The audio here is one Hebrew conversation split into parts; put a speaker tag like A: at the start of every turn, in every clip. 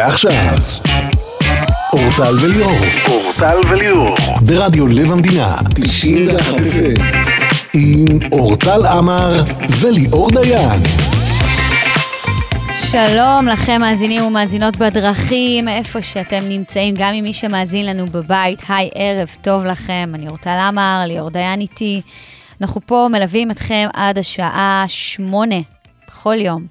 A: ועכשיו, אורטל וליאור,
B: אורטל וליאור.
A: ברדיו לב המדינה, 91 FM, עם אורטל עמר וליאור דיין.
C: שלום לכם מאזינים ומאזינות בדרכים, איפה שאתם נמצאים, גם עם מי שמאזין לנו בבית. היי, ערב טוב לכם, אני אורטל עמר, ליאור דיין איתי. אנחנו פה מלווים אתכם עד השעה שמונה בכל יום.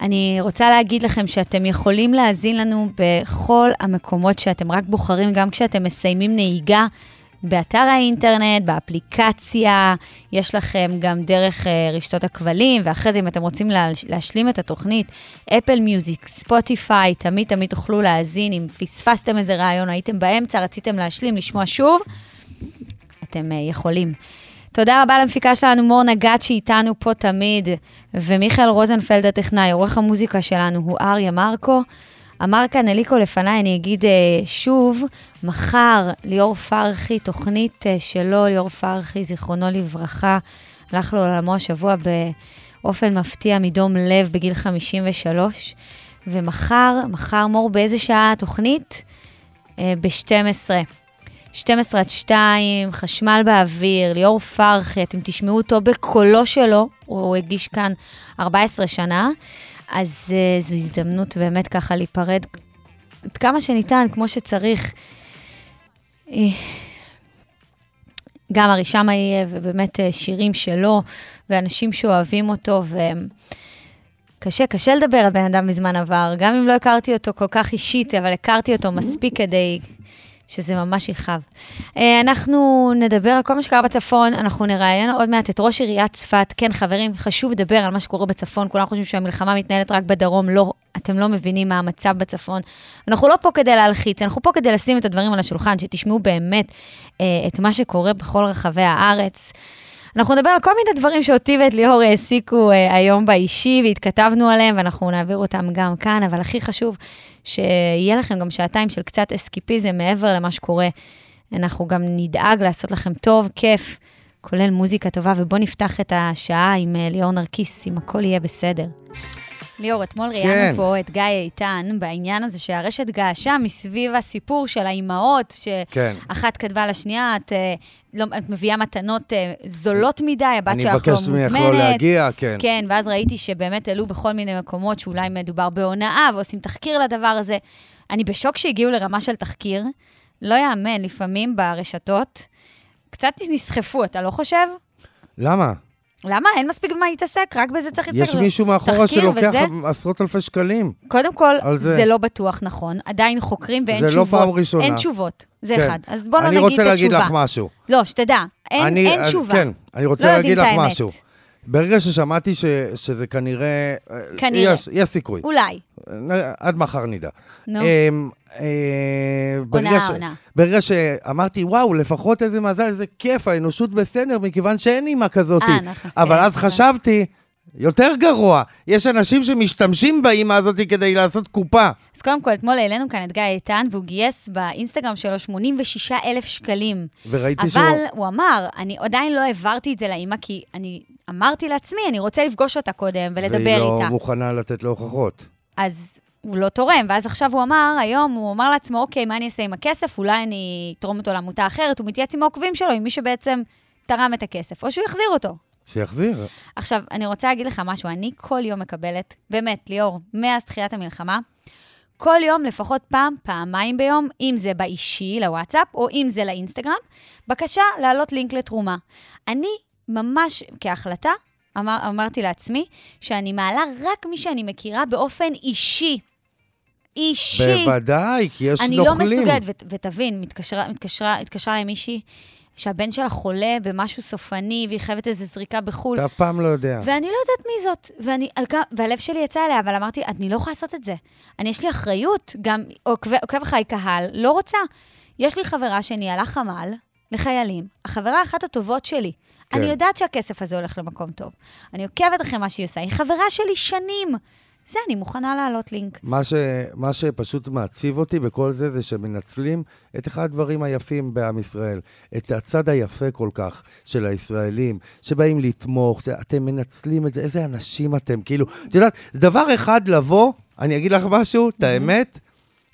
C: אני רוצה להגיד לכם שאתם יכולים להאזין לנו בכל המקומות שאתם רק בוחרים, גם כשאתם מסיימים נהיגה. באתר האינטרנט, באפליקציה, יש לכם גם דרך uh, רשתות הכבלים, ואחרי זה אם אתם רוצים לה, להשלים את התוכנית, אפל מיוזיק, ספוטיפיי, תמיד תמיד תוכלו להאזין, אם פספסתם איזה רעיון, הייתם באמצע, רציתם להשלים, לשמוע שוב, אתם uh, יכולים. תודה רבה למפיקה שלנו, מור נגת, שאיתנו פה תמיד, ומיכאל רוזנפלד הטכנאי, עורך המוזיקה שלנו הוא אריה מרקו. אמר כאן אליקו לפניי, אני אגיד uh, שוב, מחר ליאור פרחי, תוכנית uh, שלו, ליאור פרחי, זיכרונו לברכה, הלך לעולמו השבוע באופן מפתיע מדום לב בגיל 53, ומחר, מחר מור באיזה שעה התוכנית? Uh, ב-12. 12 עד 2, חשמל באוויר, ליאור פרחי, אתם תשמעו אותו בקולו שלו, הוא הגיש כאן 14 שנה, אז uh, זו הזדמנות באמת ככה להיפרד עד כמה שניתן, כמו שצריך. גם הרישם יהיה, ובאמת שירים שלו, ואנשים שאוהבים אותו, וקשה, קשה לדבר על בן אדם בזמן עבר, גם אם לא הכרתי אותו כל כך אישית, אבל הכרתי אותו מספיק כדי שזה ממש יכאב. אנחנו נדבר על כל מה שקרה בצפון, אנחנו נראיין עוד מעט את ראש עיריית צפת. כן, חברים, חשוב לדבר על מה שקורה בצפון, כולם חושבים שהמלחמה מתנהלת רק בדרום, לא, אתם לא מבינים מה המצב בצפון. אנחנו לא פה כדי להלחיץ, אנחנו פה כדי לשים את הדברים על השולחן, שתשמעו באמת אה, את מה שקורה בכל רחבי הארץ. אנחנו נדבר על כל מיני דברים שאותי ואת ליאור העסיקו אה, היום באישי, והתכתבנו עליהם, ואנחנו נעביר אותם גם כאן, אבל הכי חשוב, שיהיה לכם גם שעתיים של קצת אסקיפיזם מעבר למה שקורה. אנחנו גם נדאג לעשות לכם טוב, כיף, כולל מוזיקה טובה, ובואו נפתח את השעה עם אה, ליאור נרקיס, אם הכל יהיה בסדר. ליאור, אתמול ראיינו
D: כן.
C: פה את גיא איתן בעניין הזה שהרשת געשה מסביב הסיפור של האימהות,
D: כן.
C: שאחת כתבה לשנייה, את, אה, לא, את מביאה מתנות אה, זולות מדי, הבת
D: אני
C: שלך לא
D: מבקש
C: מוזמנת.
D: ממך לא להגיע, כן.
C: כן, ואז ראיתי שבאמת העלו בכל מיני מקומות שאולי מדובר בהונאה ועושים תחקיר לדבר הזה. אני בשוק שהגיעו לרמה של תחקיר. לא יאמן, לפעמים ברשתות קצת נסחפו, אתה לא חושב?
D: למה?
C: למה? אין מספיק במה להתעסק, רק בזה צריך להתעסק.
D: יש מישהו מאחורה שלוקח
C: וזה?
D: עשרות אלפי שקלים.
C: קודם כל, זה.
D: זה.
C: לא בטוח נכון. עדיין חוקרים ואין
D: זה לא
C: תשובות.
D: פעם ראשונה.
C: אין תשובות, זה
D: כן.
C: אחד. אז בוא לא
D: אני
C: נגיד את
D: רוצה להגיד
C: התשובה.
D: לך משהו.
C: לא, שתדע, אין,
D: אני-
C: אין
D: אה,
C: תשובה.
D: כן, אני רוצה
C: לא
D: להגיד לך
C: האמת.
D: משהו. ברגע ששמעתי ש, שזה כנראה... אה,
C: כנראה.
D: יש, יש סיכוי.
C: אולי.
D: נ- עד מחר נדע.
C: נו.
D: אמ, אה, ברגע
C: עונה,
D: ש-
C: עונה.
D: ברגע שאמרתי, וואו, לפחות איזה מזל, איזה כיף, האנושות בסדר, מכיוון שאין אימא כזאת.
C: אה, נכון,
D: אבל
C: כן,
D: אז
C: נכון.
D: חשבתי, יותר גרוע, יש אנשים שמשתמשים באימא הזאת כדי לעשות קופה.
C: אז קודם כל, אתמול העלינו כאן את גיא איתן, והוא גייס באינסטגרם שלו 86 אלף שקלים.
D: וראיתי שהוא...
C: אבל הוא אמר, אני עדיין לא העברתי את זה לאימא, כי אני אמרתי לעצמי, אני רוצה לפגוש אותה קודם ולדבר
D: והיא לא
C: איתה.
D: מוכנה לתת לו הוכחות.
C: אז הוא לא תורם, ואז עכשיו הוא אמר, היום הוא אמר לעצמו, אוקיי, מה אני אעשה עם הכסף? אולי אני אתרום אותו לעמותה אחרת. הוא מתייעץ עם העוקבים שלו, עם מי שבעצם תרם את הכסף, או שהוא יחזיר אותו.
D: שיחזיר.
C: עכשיו, אני רוצה להגיד לך משהו, אני כל יום מקבלת, באמת, ליאור, מאז תחילת המלחמה, כל יום, לפחות פעם, פעמיים ביום, אם זה באישי, לוואטסאפ, או אם זה לאינסטגרם, בקשה להעלות לינק לתרומה. אני ממש, כהחלטה, אמר, אמרתי לעצמי, שאני מעלה רק מי שאני מכירה באופן אישי. אישי.
D: בוודאי, כי יש
C: אני
D: נוכלים.
C: לא מסוגלת, ות, ותבין, מתקשרה, מתקשרה, התקשרה אליי מישהי שהבן שלה חולה במשהו סופני, והיא חייבת איזו זריקה בחו"ל.
D: אתה אף פעם לא יודע.
C: ואני לא יודעת מי זאת, ואני, והלב שלי יצא אליה, אבל אמרתי, אני לא יכולה לעשות את זה. אני, יש לי אחריות, גם עוקב עוקב אחריי קהל, לא רוצה. יש לי חברה שניהלה חמ"ל לחיילים, החברה אחת הטובות שלי.
D: כן.
C: אני יודעת שהכסף הזה הולך למקום טוב. אני עוקבת אחרי מה שהיא עושה, היא חברה שלי שנים. זה, אני מוכנה להעלות לינק.
D: מה, ש, מה שפשוט מעציב אותי בכל זה, זה שמנצלים את אחד הדברים היפים בעם ישראל, את הצד היפה כל כך של הישראלים, שבאים לתמוך, אתם מנצלים את זה, איזה אנשים אתם, כאילו, את יודעת, דבר אחד לבוא אני אגיד לך משהו, את האמת,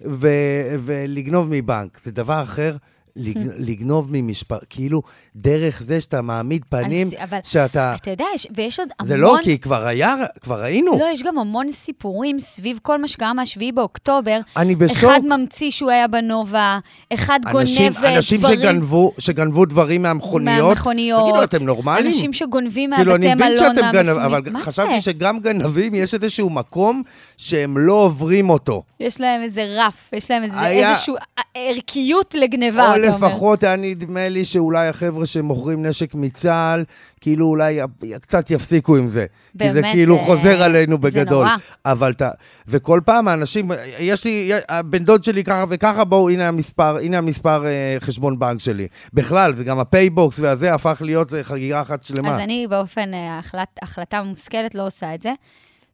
D: ו- ולגנוב מבנק. זה דבר אחר. לג- לגנוב ממשפט, כאילו, דרך זה שאתה מעמיד פנים,
C: אז- אבל-
D: שאתה...
C: אתה יודע, יש, ויש עוד המון...
D: זה לא, כי כבר היה, כבר היינו.
C: לא, יש גם המון סיפורים סביב כל מה שקרה מה-7 באוקטובר.
D: אני בשוק.
C: אחד ממציא שהוא היה בנובה, אחד
D: אנשים,
C: גונב אה,
D: אנשים
C: דברים...
D: שגנבו, שגנבו דברים מהמכוניות.
C: מהמכוניות.
D: תגידו, אתם נורמלים?
C: אנשים שגונבים
D: כאילו, אני
C: מהבתי
D: מבין
C: מלון,
D: שאתם גנבים. אבל חשבתי? שגם גנבים, יש איזשהו מקום שהם לא עוברים אותו.
C: יש להם איזה רף, יש להם איזה,
D: היה-
C: איזושהי ערכיות לגניבה,
D: או. לפחות היה נדמה לי שאולי החבר'ה שמוכרים נשק מצה"ל, כאילו אולי קצת יפסיקו עם זה. כי זה
C: באמת,
D: כאילו
C: אה,
D: חוזר עלינו
C: זה
D: בגדול.
C: נורא.
D: אבל אתה... וכל פעם האנשים, יש לי, הבן דוד שלי ככה וככה, בואו, הנה המספר, הנה המספר אה, חשבון בנק שלי. בכלל, זה גם הפייבוקס והזה הפך להיות אה, חגיגה אחת שלמה.
C: אז אני באופן, אה, החלט, החלטה מושכלת לא עושה את זה.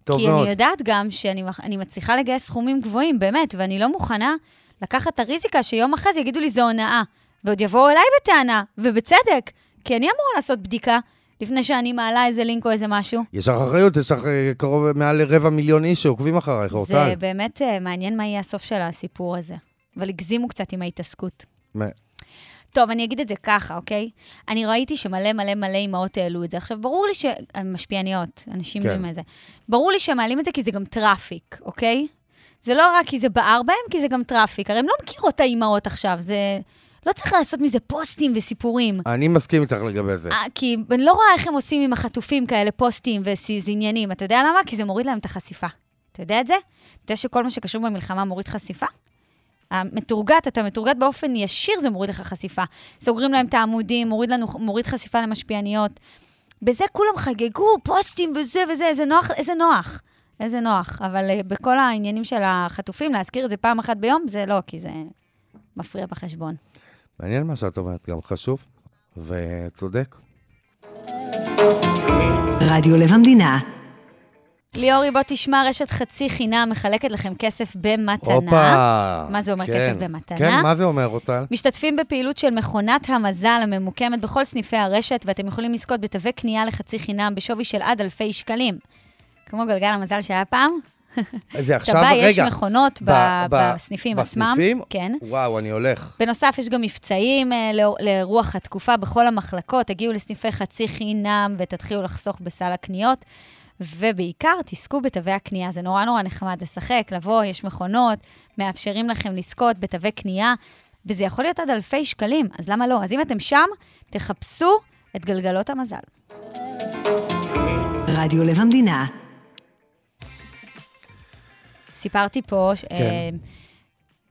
D: טוב
C: כי
D: מאוד.
C: אני יודעת גם שאני מצליחה לגייס סכומים גבוהים, באמת, ואני לא מוכנה לקחת את הריזיקה שיום אחרי זה יגידו לי זו הונאה. ועוד יבואו אליי בטענה, ובצדק, כי אני אמורה לעשות בדיקה לפני שאני מעלה איזה לינק או איזה משהו.
D: יש לך אחריות, יש לך אה, קרוב מעל לרבע מיליון איש שעוקבים אחרייך, אורטל.
C: זה באמת אה, מעניין מה יהיה הסוף של הסיפור הזה. אבל הגזימו קצת עם ההתעסקות.
D: מה-
C: טוב, אני אגיד את זה ככה, אוקיי? אני ראיתי שמלא מלא מלא אימהות העלו את זה. עכשיו, ברור לי ש... משפיעניות, אנשים
D: כן.
C: יודעים את זה. ברור לי שהם מעלים את זה כי זה גם טראפיק, אוקיי? זה לא רק כי זה בער בהם, כי זה גם טראפיק. הרי הם לא מכירות את האימהות עכשיו, זה... לא צריך לעשות מזה פוסטים וסיפורים.
D: אני מסכים איתך לגבי זה.
C: אה, כי אני לא רואה איך הם עושים עם החטופים כאלה פוסטים ועניינים. אתה יודע למה? כי זה מוריד להם את החשיפה. אתה יודע את זה? אתה יודע שכל מה שקשור במלחמה מוריד חשיפה? המתורגת, אתה מתורגת באופן ישיר, זה מוריד לך חשיפה. סוגרים להם את העמודים, מוריד, לנו, מוריד חשיפה למשפיעניות. בזה כולם חגגו, פוסטים וזה וזה, איזה נוח, איזה נוח. איזה נוח. אבל uh, בכל העניינים של החטופים, להזכיר את זה פעם אחת ביום, זה לא, כי זה מפריע בחשבון.
D: מעניין מה שאת אומרת, גם חשוב וצודק.
B: רדיו לב המדינה.
C: ליאורי, בוא תשמע, רשת חצי חינם מחלקת לכם כסף במתנה.
D: הופה.
C: מה זה אומר
D: כן.
C: כסף במתנה?
D: כן, מה זה אומר, אורטל?
C: משתתפים בפעילות של מכונת המזל הממוקמת בכל סניפי הרשת, ואתם יכולים לזכות בתווי קנייה לחצי חינם בשווי של עד אלפי שקלים. כמו גלגל המזל שהיה פעם.
D: זה עכשיו, רגע.
C: יש מכונות ב-
D: ב-
C: בסניפים עצמם.
D: בסניפים?
C: כן.
D: וואו, אני הולך.
C: בנוסף, יש גם מבצעים אה, לרוח התקופה בכל המחלקות. תגיעו לסניפי חצי חינם ותתחילו לחסוך בסל הקניות. ובעיקר, תזכו בתווי הקנייה. זה נורא נורא נחמד לשחק, לבוא, יש מכונות, מאפשרים לכם לזכות בתווי קנייה, וזה יכול להיות עד אלפי שקלים, אז למה לא? אז אם אתם שם, תחפשו את גלגלות המזל.
B: רדיו לב המדינה.
C: סיפרתי פה ש-
D: כן.
C: אה,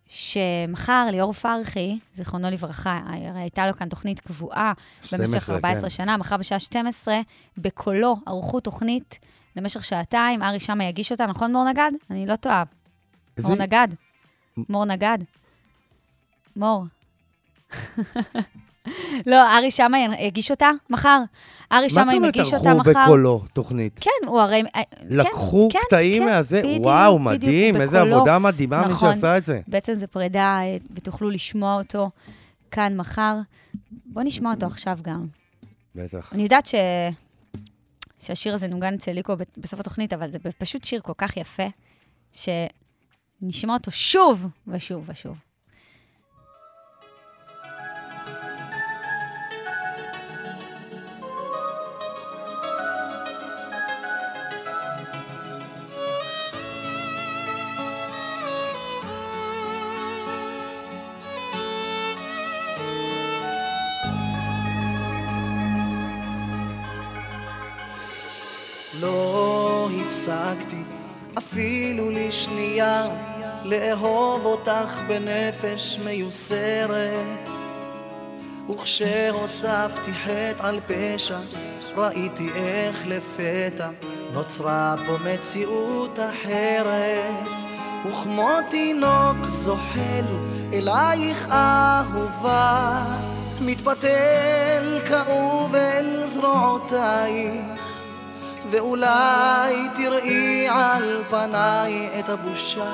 C: שמחר ליאור פרחי, זיכרונו לברכה, הרי הייתה לו כאן תוכנית קבועה
D: 12,
C: במשך 14
D: כן.
C: שנה, מחר בשעה 12, בקולו ערכו תוכנית למשך שעתיים, ארי שמה יגיש אותה, נכון מור נגד? אני לא טועה. מור נגד. מור נגד. מור. לא, ארי שמה יגיש אותה מחר. ארי
D: מה
C: שמה
D: זאת אומרת
C: יגיש אותה
D: ערכו
C: מחר.
D: בקולו תוכנית?
C: כן, הוא הרי... אה,
D: לקחו
C: כן,
D: קטעים
C: כן,
D: מהזה?
C: בדיוק,
D: וואו,
C: בדיוק,
D: מדהים, איזה
C: בקולו.
D: עבודה מדהימה מי
C: נכון.
D: שעשה את זה.
C: בעצם זו פרידה, אה, ותוכלו לשמוע אותו כאן מחר. בואו נשמע אותו עכשיו גם.
D: בטח.
C: אני יודעת ש... שהשיר הזה נוגן אצל ליקו בסוף התוכנית, אבל זה פשוט שיר כל כך יפה, שנשמע אותו שוב ושוב ושוב.
E: הפסקתי אפילו לשנייה לאהוב אותך בנפש מיוסרת. וכשהוספתי חטא על פשע ראיתי איך לפתע נוצרה פה מציאות אחרת. וכמו תינוק זוחל אלייך אהובה מתפתל כאוב אל זרועותייך ואולי תראי על פניי את הבושה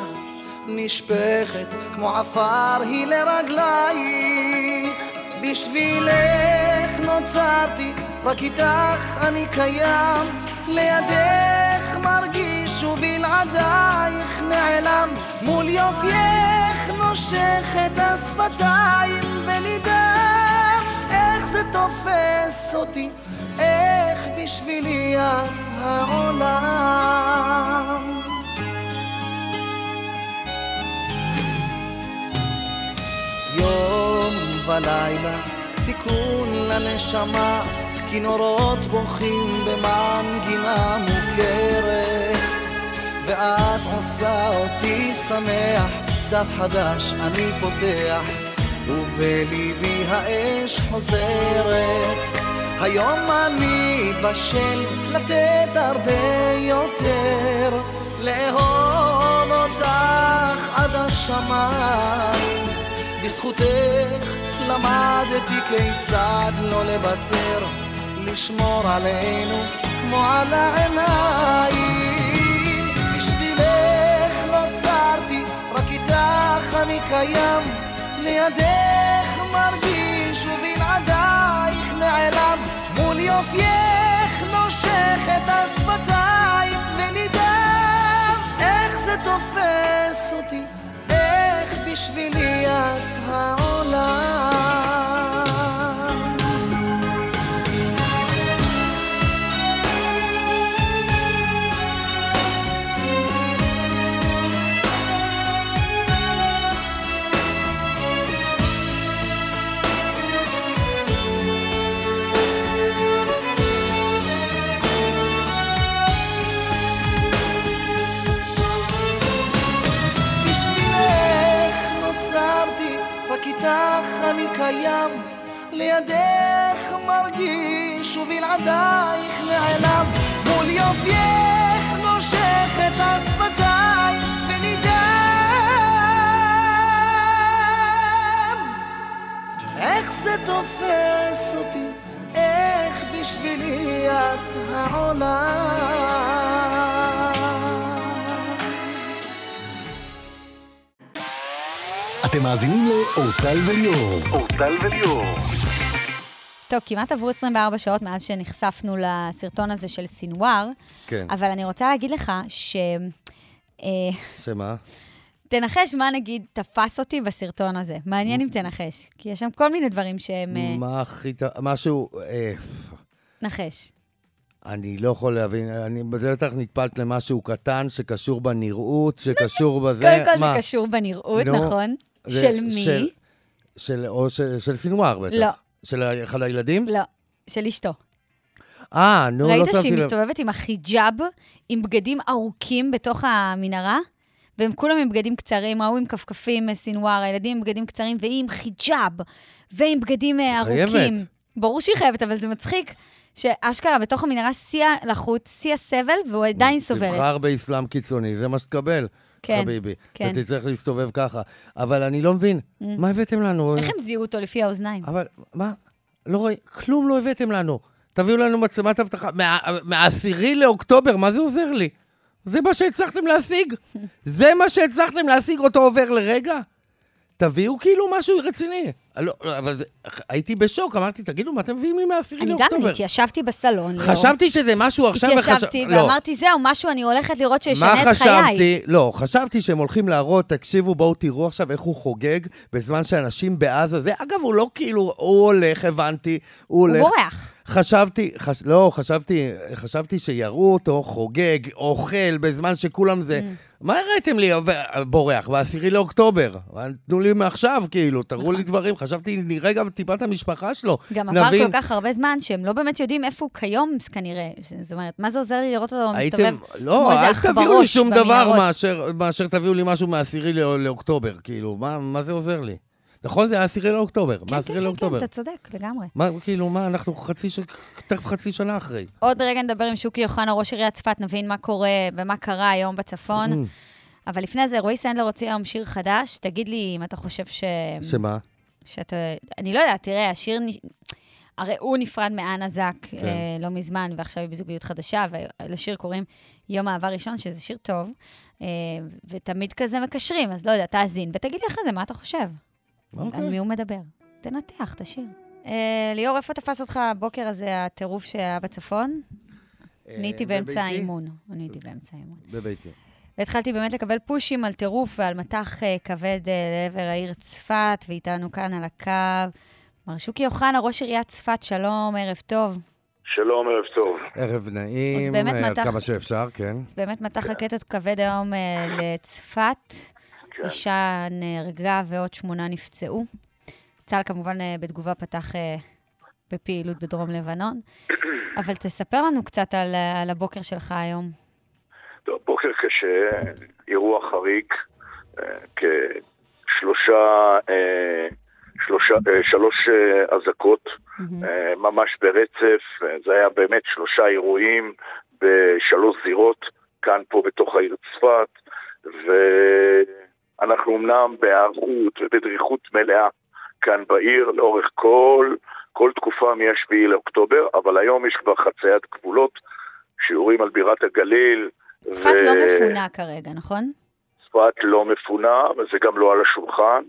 E: נשפכת כמו עפר היא לרגלייך בשבילך נוצרתי, רק איתך אני קיים. לידך מרגיש ובלעדייך נעלם. מול יופייך נושך את השפתיים ונדהם איך זה תופס אותי איך בשבילי את העולם? יום ולילה תיקון לנשמה כינורות בוכים במנגינה מוכרת. ואת עושה אותי שמח דף חדש אני פותח ובליבי האש חוזרת היום אני בשל לתת הרבה יותר לאהוב אותך עד השמיים. בזכותך למדתי כיצד לא לוותר לשמור עלינו כמו על העיניים. בשבילך נוצרתי רק איתך אני קיים לידך מרגיש ובלעדייך נעלם. מול יופייך נושך את השפתיים ונדהם. איך זה תופס אותי? איך בשבילי את העולם לידך מרגיש ובלעדייך נעלם, מול יופייך נושך את השפתיים ונדהם. איך זה תופס אותי, איך בשבילי את העולם.
A: אתם מאזינים לאורטל וליאור. אורטל וליאור.
C: טוב, כמעט עברו 24 שעות מאז שנחשפנו לסרטון הזה של סינואר,
D: כן.
C: אבל אני רוצה להגיד לך ש... אה,
D: שמה?
C: תנחש מה נגיד תפס אותי בסרטון הזה. מעניין אם תנחש, כי יש שם כל מיני דברים שהם... אה,
D: מה הכי... משהו... אה,
C: נחש.
D: אני לא יכול להבין, אני בטח נטפלת למשהו קטן שקשור בנראות, שקשור בזה.
C: קודם כל
D: מה?
C: זה קשור בנראות, נכון? של מי?
D: של, של, של סינואר בטח.
C: לא.
D: של אחד הילדים?
C: לא, של אשתו.
D: אה, נו, לא
C: ראית
D: שמתי
C: שהיא
D: לב.
C: מסתובבת עם החיג'אב, עם בגדים ארוכים בתוך המנהרה? והם כולם עם בגדים קצרים, ההוא עם כפכפים, אה, סינואר, הילדים עם בגדים קצרים, והיא עם חיג'אב, ועם בגדים אה,
D: חייבת.
C: ארוכים. ברור שהיא חייבת, אבל זה מצחיק שאשכרה בתוך המנהרה שיא הלחות, שיא הסבל, והוא עדיין סובל.
D: תבחר באסלאם קיצוני, זה מה שתקבל,
C: כן,
D: חביבי.
C: כן.
D: אתה תצטרך להסתובב ככה. אבל אני לא מבין, מה הבאתם לנו?
C: איך הם זיהו אותו לפי האוזניים?
D: אבל מה? לא רואה, כלום לא הבאתם לנו. תביאו לנו מצלמת אבטחה. מה- מהעשירי לאוקטובר, מה זה עוזר לי? זה מה שהצלחתם להשיג? זה מה שהצלחתם להשיג? אותו עובר לרגע? תביאו כאילו משהו רציני. לא, לא, אבל זה, הייתי בשוק, אמרתי, תגידו, מה אתם מביאים לי מהעשירי
C: אני גם
D: לאוקטובר?
C: התיישבתי בסלון. ליאור.
D: חשבתי שזה משהו עכשיו...
C: התיישבתי
D: וחש- לא.
C: ואמרתי, זהו, משהו אני הולכת לראות
D: מה
C: שישנה את חיי.
D: חשבתי? לא, חשבתי שהם הולכים להראות, תקשיבו, בואו תראו עכשיו איך הוא חוגג בזמן שאנשים בעזה זה. אגב, הוא לא כאילו, הוא הולך, הבנתי, הוא
C: הוא
D: הולך.
C: בורח.
D: חשבתי, חש, לא, חשבתי, חשבתי שיראו אותו חוגג, אוכל, בזמן שכולם זה...
C: Mm.
D: מה הראיתם לי, בורח, בעשירי לאוקטובר? תנו לי מעכשיו, כאילו, תראו לי דברים. חשבתי, נראה גם טיפה את המשפחה שלו.
C: גם עבר
D: נבין-
C: כל כך הרבה זמן, שהם לא באמת יודעים איפה הוא כיום, כנראה. זאת אומרת, מה זה עוזר לי לראות אותו
D: הייתם,
C: מסתובב
D: לא,
C: כמו איזה
D: אל תביאו לי
C: עכברוש
D: שום דבר
C: במנהרות?
D: מאשר, מאשר תביאו לי משהו מהעשירי לא, לאוקטובר, כאילו, מה, מה זה עוזר לי? נכון, זה העשירי לאוקטובר,
C: כן, כן, כן, כן. אתה צודק, לגמרי.
D: מה, כאילו, מה, אנחנו חצי, ש... תכף חצי שנה אחרי.
C: עוד רגע נדבר עם שוקי אוחנה, ראש עיריית צפת, נבין מה קורה ומה קרה היום בצפון.
D: Mm.
C: אבל לפני זה, רועי סנדלר הוציא היום שיר חדש. תגיד לי אם אתה חושב ש...
D: שמה?
C: שאתה... אני לא יודעת, תראה, השיר... הרי הוא נפרד מאנה זק
D: כן.
C: אה, לא מזמן, ועכשיו היא בזוגיות חדשה, ולשיר קוראים יום אהבה ראשון, שזה שיר טוב, אה, ותמיד כזה מקשרים, אז לא יודע, תאזין, ותגיד לי אחרי זה מה אתה חושב. על
D: אוקיי.
C: מי הוא מדבר. תנתח את השיר. אה, ליאור, איפה תפס אותך הבוקר הזה, הטירוף שהיה בצפון? אני הייתי באמצע? האימון. אני הייתי באמצע האימון.
D: בביתי.
C: והתחלתי באמת לקבל פושים על טירוף ועל מטח אה, כבד אה, לעבר העיר צפת, ואיתנו כאן על הקו מר שוקי אוחנה, ראש עיריית צפת, שלום, ערב טוב.
F: שלום, ערב טוב.
D: ערב נעים,
C: אז באמת
D: אה, עד
C: מתח-
D: כמה שאפשר, כן.
C: אז באמת מטח רקטות כבד היום לצפת.
F: כן.
C: אישה נהרגה ועוד שמונה נפצעו. צה"ל כמובן בתגובה פתח בפעילות בדרום לבנון. אבל תספר לנו קצת על, על הבוקר שלך היום.
F: טוב, בוקר קשה, אירוע חריג, אה, כשלושה, אה, שלושה, אה, שלוש אזעקות, ממש ברצף, זה היה באמת שלושה אירועים בשלוש זירות, כאן פה בתוך העיר צפת, ואנחנו אמנם בהיערכות ובדריכות מלאה כאן בעיר לאורך כל, כל תקופה מ-7 לאוקטובר, אבל היום יש כבר חציית גבולות, שיעורים על בירת הגליל.
C: צפת לא מפונה כרגע, נכון?
F: צפת לא מפונה, וזה גם לא על השולחן.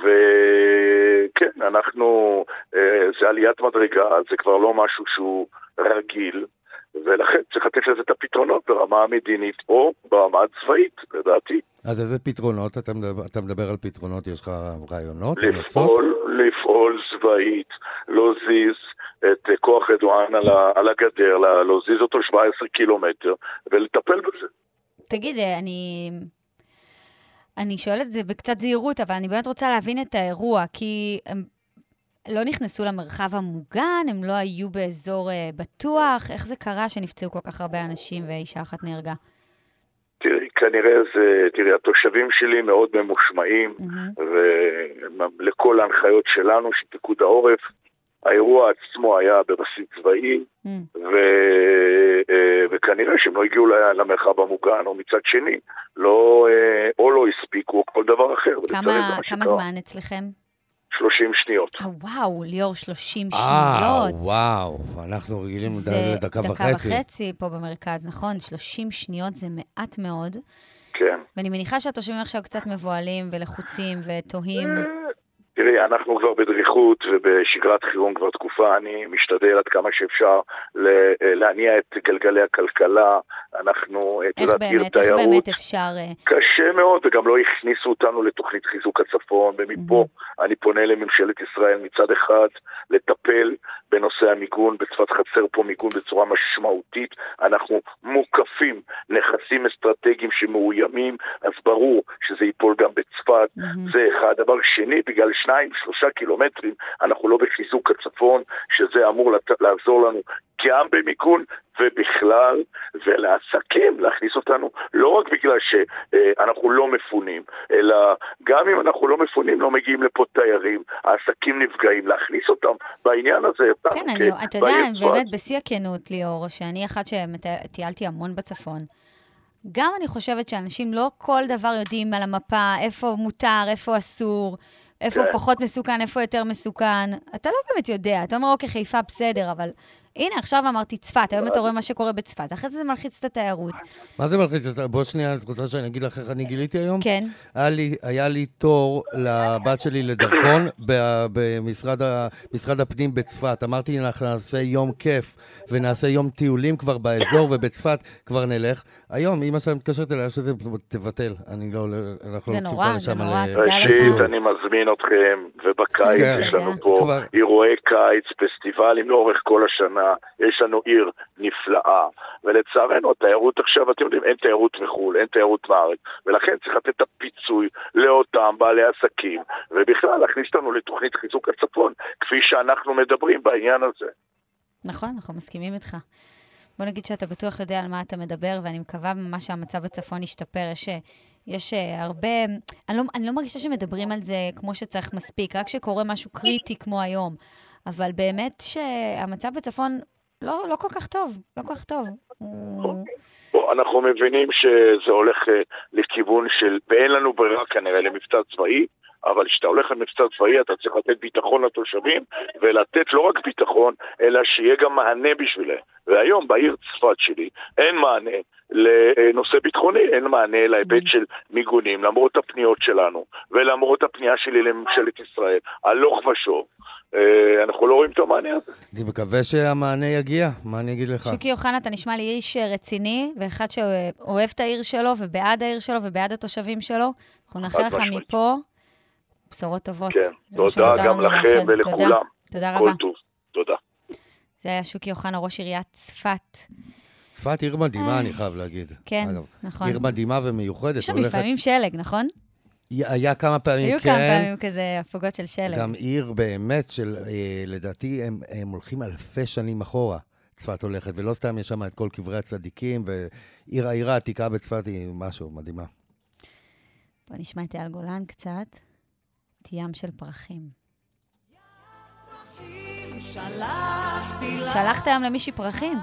F: וכן, אנחנו, אה, זה עליית מדרגה, זה כבר לא משהו שהוא רגיל, ולכן צריך לתת לזה את הפתרונות ברמה המדינית או ברמה הצבאית, לדעתי.
D: אז איזה פתרונות? אתה מדבר, אתה מדבר על פתרונות, יש לך רעיונות, המלצות?
F: לפעול, לפעול צבאית, להזיז את כוח רדואן על, ה, על הגדר, לה- להזיז אותו 17 קילומטר ולטפל בזה.
C: תגיד, אני... אני שואלת את זה בקצת זהירות, אבל אני באמת רוצה להבין את האירוע, כי הם לא נכנסו למרחב המוגן, הם לא היו באזור אה, בטוח. איך זה קרה שנפצעו כל כך הרבה אנשים ואישה אחת נהרגה?
F: תראי, כנראה זה, תראי, התושבים שלי מאוד ממושמעים, ולכל ההנחיות שלנו, של פיקוד העורף, האירוע עצמו היה בבסיס צבאי,
C: Mm.
F: ו, אה, וכנראה שהם לא הגיעו למרחב המוגן, או מצד שני, לא, אה, או לא הספיקו, או כל דבר אחר.
C: כמה,
F: זה מה
C: כמה. זמן אצלכם?
F: 30 שניות.
C: אה, וואו, ליאור, 30
D: אה,
C: שניות.
D: וואו, אנחנו רגילים
C: זה
D: לדקה
C: דקה
D: וחצי.
C: וחצי פה במרכז, נכון? 30 שניות זה מעט מאוד.
F: כן.
C: ואני מניחה שהתושבים עכשיו קצת מבוהלים ולחוצים ותוהים.
F: תראי, אנחנו כבר בדריכות ובשגרת חירום כבר תקופה, אני משתדל עד כמה שאפשר ל- להניע את גלגלי הכלכלה, אנחנו, את
C: איך
F: יודעת, עיר
C: באמת, איך
F: תיירות.
C: באמת אפשר... אה,
F: קשה מאוד, וגם לא הכניסו אותנו לתוכנית חיזוק הצפון, ומפה אני פונה לממשלת ישראל מצד אחד לטפל בנושא המיגון, בצפת חסר פה מיגון בצורה משמעותית, אנחנו מוקפים נכסים אסטרטגיים שמאוימים, אז ברור שזה ייפול גם בצפת, זה אחד. דבר שני, בגלל שניים, שלושה קילומטרים, אנחנו לא בחיזוק הצפון, שזה אמור לת- לעזור לנו גם במיגון ובכלל, ולעסקים, להכניס אותנו לא רק בגלל שאנחנו לא מפונים, אלא גם אם אנחנו לא מפונים, לא מגיעים לפה תיירים, העסקים נפגעים, להכניס אותם בעניין הזה.
C: כן, אני, אתה יודע. באמת, בשיא הכנות, ליאור, שאני אחת שטיילתי המון בצפון, גם אני חושבת שאנשים לא כל דבר יודעים על המפה, איפה מותר, איפה אסור, איפה
F: כן.
C: פחות מסוכן, איפה יותר מסוכן. אתה לא באמת יודע, אתה אומר, אוקיי, חיפה בסדר, אבל הנה, עכשיו אמרתי צפת, היום אתה רואה מה שקורה בצפת, אחרי זה זה מלחיץ את התיירות.
D: מה זה מלחיץ? אותה? בוא שנייה, את רוצה שאני אגיד לך איך אני גיליתי היום?
C: כן.
D: היה לי, היה לי תור לבת שלי לדרכון במשרד ה- הפנים בצפת. אמרתי, אנחנו נעשה יום כיף ונעשה יום טיולים כבר באזור, ובצפת כבר נלך. היום אמא שלה מתקשרת אליי, שזה תבטל. אני לא, אנחנו
C: זה
D: לא
C: נורא,
D: לשם
C: זה נורא, תדע לך.
F: ראשית. אני מזמין אתכם, ובקיץ
D: כן.
F: יש לנו
C: תודה.
F: פה
D: כבר-
F: אירועי קיץ, פסטיבלים לאורך כל השנה, יש לנו עיר נפלאה, ולצערנו התיירות עכשיו, אתם יודעים, אין תיירות מחו"ל, אין תיירות מארץ, ולכן צריך לתת את הפיצוי לאותם בעלי עסקים, ובכלל להכניס אותנו לתוכנית חיזוק הצפון, כפי שאנחנו מדברים בעניין הזה.
C: נכון, אנחנו מסכימים איתך. בוא נגיד שאתה בטוח יודע על מה אתה מדבר, ואני מקווה ממש שהמצב בצפון ישתפר. יש, יש אה, הרבה... אני לא, אני לא מרגישה שמדברים על זה כמו שצריך מספיק, רק כשקורה משהו קריטי כמו היום. אבל באמת שהמצב בצפון לא, לא כל כך טוב, לא כל כך טוב.
F: בוא, אנחנו מבינים שזה הולך אה, לכיוון של, ואין לנו ברירה כנראה למבצע צבאי, אבל כשאתה הולך למבצע צבאי אתה צריך לתת ביטחון לתושבים, ולתת לא רק ביטחון, אלא שיהיה גם מענה בשבילם. והיום בעיר צפת שלי אין מענה לנושא ביטחוני, אין מענה להיבט של מיגונים, למרות הפניות שלנו, ולמרות הפנייה שלי לממשלת ישראל, הלוך ושוב. אה, אנחנו לא רואים את המענה הזה.
D: אני מקווה שהמענה יגיע, מה אני אגיד לך?
C: שוקי אוחנה, אתה נשמע לי איש אה, רציני, ואחד שאוהב את העיר שלו, ובעד העיר שלו, ובעד התושבים שלו. אנחנו נאחל לך. מפה בשורות טובות.
F: כן, תודה גם לכם
C: לאחל.
F: ולכולם.
C: תודה, תודה
F: כל
C: רבה.
F: טוב, תודה.
C: זה היה שוקי אוחנה, ראש עיריית צפת.
D: צפת עיר מדהימה, אני חייב להגיד.
C: כן,
D: אגב,
C: נכון.
D: עיר מדהימה ומיוחדת.
C: יש שם
D: הולכת-
C: לפעמים שלג, נכון?
D: היה כמה פעמים,
C: היו
D: כן.
C: כמה פעמים כזה הפוגות של שלג.
D: גם עיר באמת של, אה, לדעתי, הם, הם הולכים אלפי שנים אחורה. צפת הולכת, ולא סתם יש שם את כל קברי הצדיקים, ועיר העיר העתיקה בצפת היא משהו מדהימה.
C: בוא נשמע את אייל גולן קצת. את ים של פרחים. שלחת היום למישהי פרחים?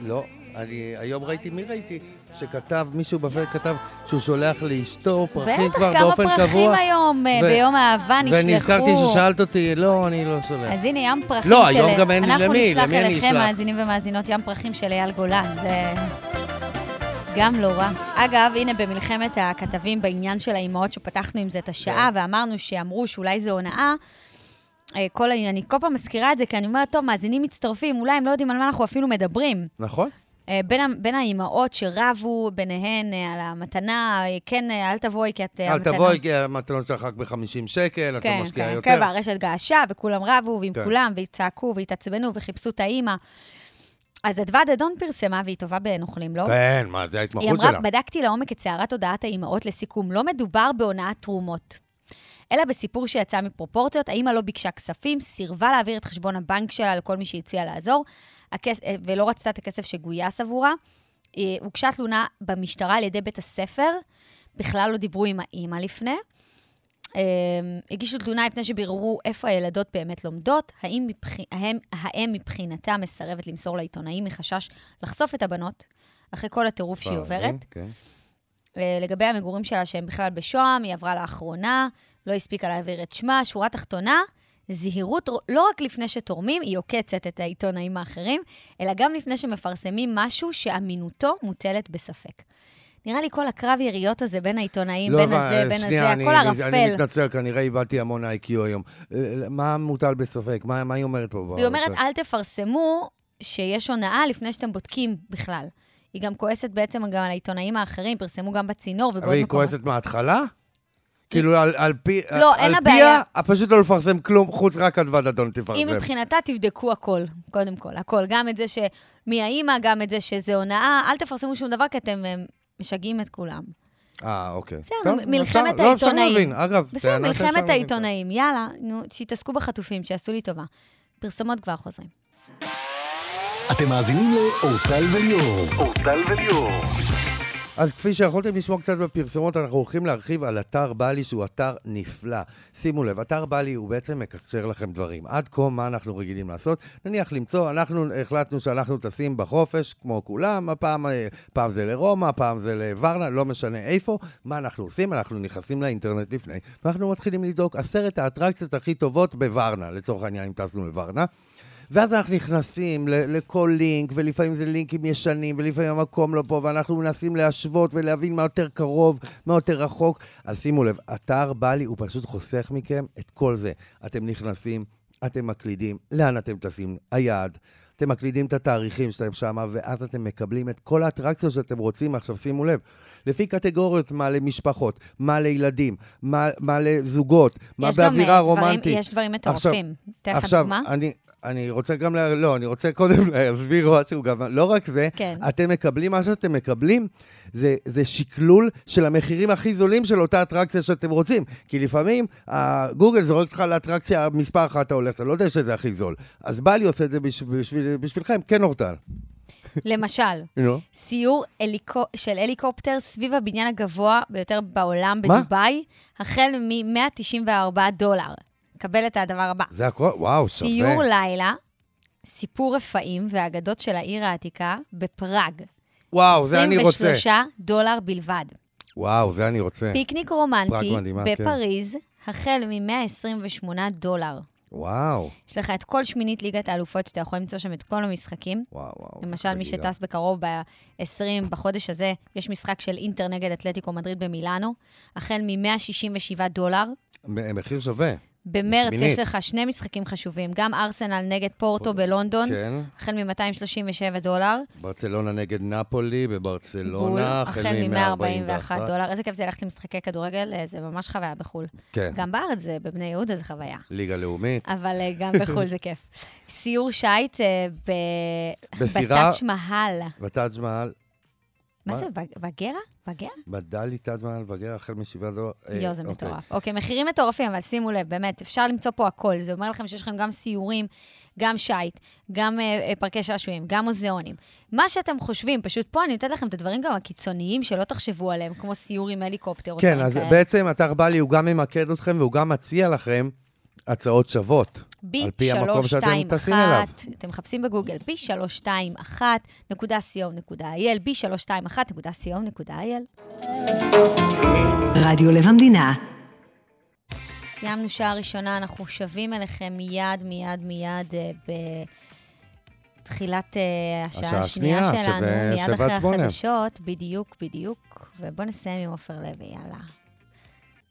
D: לא, אני היום ראיתי, מי ראיתי? שכתב, מישהו בפייק כתב שהוא שולח לאשתו פרחים
C: בטח,
D: כבר
C: כמה
D: באופן
C: פרחים
D: קבוע.
C: היום אה,
D: ו-
C: ביום האהבה נשלחו.
D: ונזכרתי ששאלת אותי, לא, אני לא שולח.
C: אז הנה, ים פרחים
D: לא,
C: של...
D: היום גם אין לי למי, למי
C: אנחנו
D: אני
C: נשלח אליכם,
D: אשלח?
C: מאזינים ומאזינות, ים פרחים של אייל גולן. זה גם לא רע. אגב, הנה, במלחמת הכתבים בעניין של האימהות, שפתחנו עם זה את השעה,
D: כן.
C: ואמרנו שאמרו שאולי זו הונאה, אה, כל, אני כל פעם מזכירה את זה, כי אני אומרת, טוב, מאזינים מצטרפים, אולי הם לא יודעים על מה אנחנו אפילו מדברים.
D: נכון?
C: אה, בין, בין האימהות שרבו ביניהן אה, על המתנה, כן, אל תבואי, כי את...
D: אל
C: המתנה-
D: תבואי, כי המתנות שלך רק ב-50 שקל, את
C: כן,
D: לא משקיעה
C: כן,
D: יותר.
C: כן, והרשת געשה, וכולם רבו, ועם
D: כן.
C: כולם, והצעקו, והתעצבנו, וחיפשו את האימא. אז אדוה דדון פרסמה, והיא טובה בנוכלים, לא?
D: כן, מה, זה
C: היא
D: ההתמחות
C: אמרה,
D: שלה.
C: בדקתי לעומק את סערת הודעת האימהות לסיכום, לא מדובר בהונאת תרומות. אלא בסיפור שיצא מפרופורציות, האימא לא ביקשה כספים, סירבה להעביר את חשבון הבנק שלה לכל מי שהציע לעזור, הכס... אה, ולא רצתה את הכסף שגויס עבורה. אה, הוגשה תלונה במשטרה על ידי בית הספר, בכלל לא דיברו עם האימא לפני. אה, הגישו תלונה לפני שביררו איפה הילדות באמת לומדות, האם מבח... האם, האם מבחינתה מסרבת למסור לעיתונאים מחשש לחשוף את הבנות, אחרי כל הטירוף שהיא עוברת.
D: כן.
C: אה, לגבי המגורים שלה, שהם בכלל בשוהם, היא עברה לאחרונה, לא הספיקה להעביר את שמה. שורה תחתונה, זהירות לא רק לפני שתורמים, היא עוקצת את העיתונאים האחרים, אלא גם לפני שמפרסמים משהו שאמינותו מוטלת בספק. נראה לי כל הקרב יריות הזה בין העיתונאים, בין
D: אבל,
C: הזה, בין
D: לא, שנייה,
C: הזה,
D: אני-
C: הכל
D: אני-
C: ערפל.
D: אני מתנצל, כנראה איבדתי המון איי-קיו היום. מה מוטל בספק? מה מה היא אומרת פה?
C: היא אומרת, אל תפרסמו שיש הונאה לפני שאתם בודקים בכלל. היא גם כועסת בעצם גם על העיתונאים האחרים, פרסמו גם בצינור ובעוד מקומות.
D: כועסת מההתחלה? כאילו, על- על פי...
C: לא, אין
D: על
C: לה
D: פיה,
C: בעיה.
D: פשוט לא לפרסם כלום, חוץ רק אדוה דדון תפרסם.
C: היא מבחינתה תבדקו הכל, קודם כל, הכל. גם את זה שמי האימא, גם את זה שזה הונאה. אל תפרסמו שום דבר, כי אתם משגעים את כולם.
D: אה, אוקיי.
C: בסדר, מלחמת
D: אפשר- לא, אפשר
C: העיתונאים.
D: להבין, אגב.
C: בסדר, מלחמת. העיתונאים. יאללה, נו, שיתעסקו בחטופים, שיעשו לי טובה. פרסומות כבר חוזרים.
A: אתם מאזינים לאורטל וליאור. אורטל וליאור.
D: אז כפי שיכולתם לשמוע קצת בפרסומות, אנחנו הולכים להרחיב על אתר בלי שהוא אתר נפלא. שימו לב, אתר בלי הוא בעצם מקצר לכם דברים. עד כה מה אנחנו רגילים לעשות? נניח למצוא, אנחנו החלטנו שאנחנו טסים בחופש, כמו כולם, הפעם אה, פעם זה לרומא, פעם זה לוורנה, לא משנה איפה. מה אנחנו עושים? אנחנו נכנסים לאינטרנט לפני, ואנחנו מתחילים לבדוק עשרת האטרקציות הכי טובות בוורנה, לצורך העניין, אם טסנו לוורנה. ואז אנחנו נכנסים לכל לינק, ולפעמים זה לינקים ישנים, ולפעמים המקום לא פה, ואנחנו מנסים להשוות ולהבין מה יותר קרוב, מה יותר רחוק. אז שימו לב, אתר בלי הוא פשוט חוסך מכם את כל זה. אתם נכנסים, אתם מקלידים, לאן אתם טסים, היעד. אתם מקלידים את התאריכים שלהם שם, ואז אתם מקבלים את כל האטרקציות שאתם רוצים. עכשיו שימו לב, לפי קטגוריות, מה למשפחות, מה לילדים, מה, מה לזוגות, מה באווירה
C: דברים-
D: רומנטית.
C: יש דברים מטורפים. תן לך
D: עכשיו,
C: דוגמה.
D: אני, אני רוצה גם, לה, לא, אני רוצה קודם להסביר משהו גם, לא רק זה,
C: כן.
D: אתם מקבלים, מה שאתם מקבלים, זה, זה שקלול של המחירים הכי זולים של אותה אטרקציה שאתם רוצים. כי לפעמים, ה- גוגל זורק אותך לאטרקציה מספר אחת אתה הולך, אתה לא יודע שזה הכי זול. אז בא לי עושה את זה בשביל, בשביל, בשבילכם, כן אורטל.
C: למשל,
D: נו.
C: סיור אליקו, של אליקופטר סביב הבניין הגבוה ביותר בעולם? בדובאי, החל מ-194 דולר. קבל את הדבר הבא.
D: זה הכל, וואו, שווה.
C: סיור לילה, סיפור רפאים ואגדות של העיר העתיקה בפראג.
D: וואו, זה אני רוצה.
C: 23 דולר בלבד.
D: וואו, זה אני רוצה.
C: פיקניק רומנטי
D: מדהימה, כן.
C: בפריז, החל מ-128 דולר.
D: וואו,
C: יש לך את כל שמינית ליגת האלופות, שאתה יכול למצוא שם את כל המשחקים.
D: וואו, וואו.
C: למשל, מי. שטס בקרוב ב-20, בחודש הזה, יש משחק של אינטר נגד אתלטיקו מדריד במילאנו, החל מ-167 דולר.
D: מחיר שווה.
C: במרץ
D: בשמינית.
C: יש לך שני משחקים חשובים, גם ארסנל נגד פורטו בלונדון,
D: כן.
C: החל מ-237 דולר,
D: ברצלונה נגד נפולי בברצלונה,
C: החל מ-141 דולר. איזה כיף זה ללכת למשחקי כדורגל, אה, זה ממש חוויה בחו"ל.
D: כן.
C: גם בארץ זה, בבני יהודה זה חוויה.
D: ליגה לאומית.
C: אבל אה, גם בחו"ל זה כיף. סיור שיט אה, ב-
D: בסירה-
C: בטאץ' מהל.
D: בטאג' מהל,
C: מה? זה, בג- בגרה? בגרה?
D: בדלי טאג' מהל בגר החל משבעה דולר. אה,
C: יואו, זה
D: אוקיי.
C: מטורף. אוקיי, מחירים מטורפים, אבל שימו לב, באמת, אפשר למצוא פה הכל. זה אומר לכם שיש לכם גם סיורים, גם שיט, גם אה, אה, פארקי שעשועים, גם מוזיאונים. מה שאתם חושבים, פשוט פה אני נותנת לכם את הדברים גם הקיצוניים שלא תחשבו עליהם, כמו סיור עם הליקופטר
D: כן, אז
C: כאלה.
D: בעצם אתר בלי הוא גם ממקד אתכם והוא גם מציע לכם הצעות שוות.
C: בי
D: על פי המקום שאתם
C: 321,
D: טסים אליו.
C: אתם מחפשים בגוגל, b321.co.il, b321.co.il.
B: רדיו לב המדינה.
C: סיימנו שעה ראשונה, אנחנו שבים אליכם מיד, מיד, מיד אה, בתחילת אה, השעה
D: השעה
C: השנייה
D: השנייה,
C: שלנו,
D: שזה
C: מיד אחרי
D: עד שמונה.
C: החדשות, בדיוק, בדיוק. ובואו נסיים עם עופר לוי, יאללה.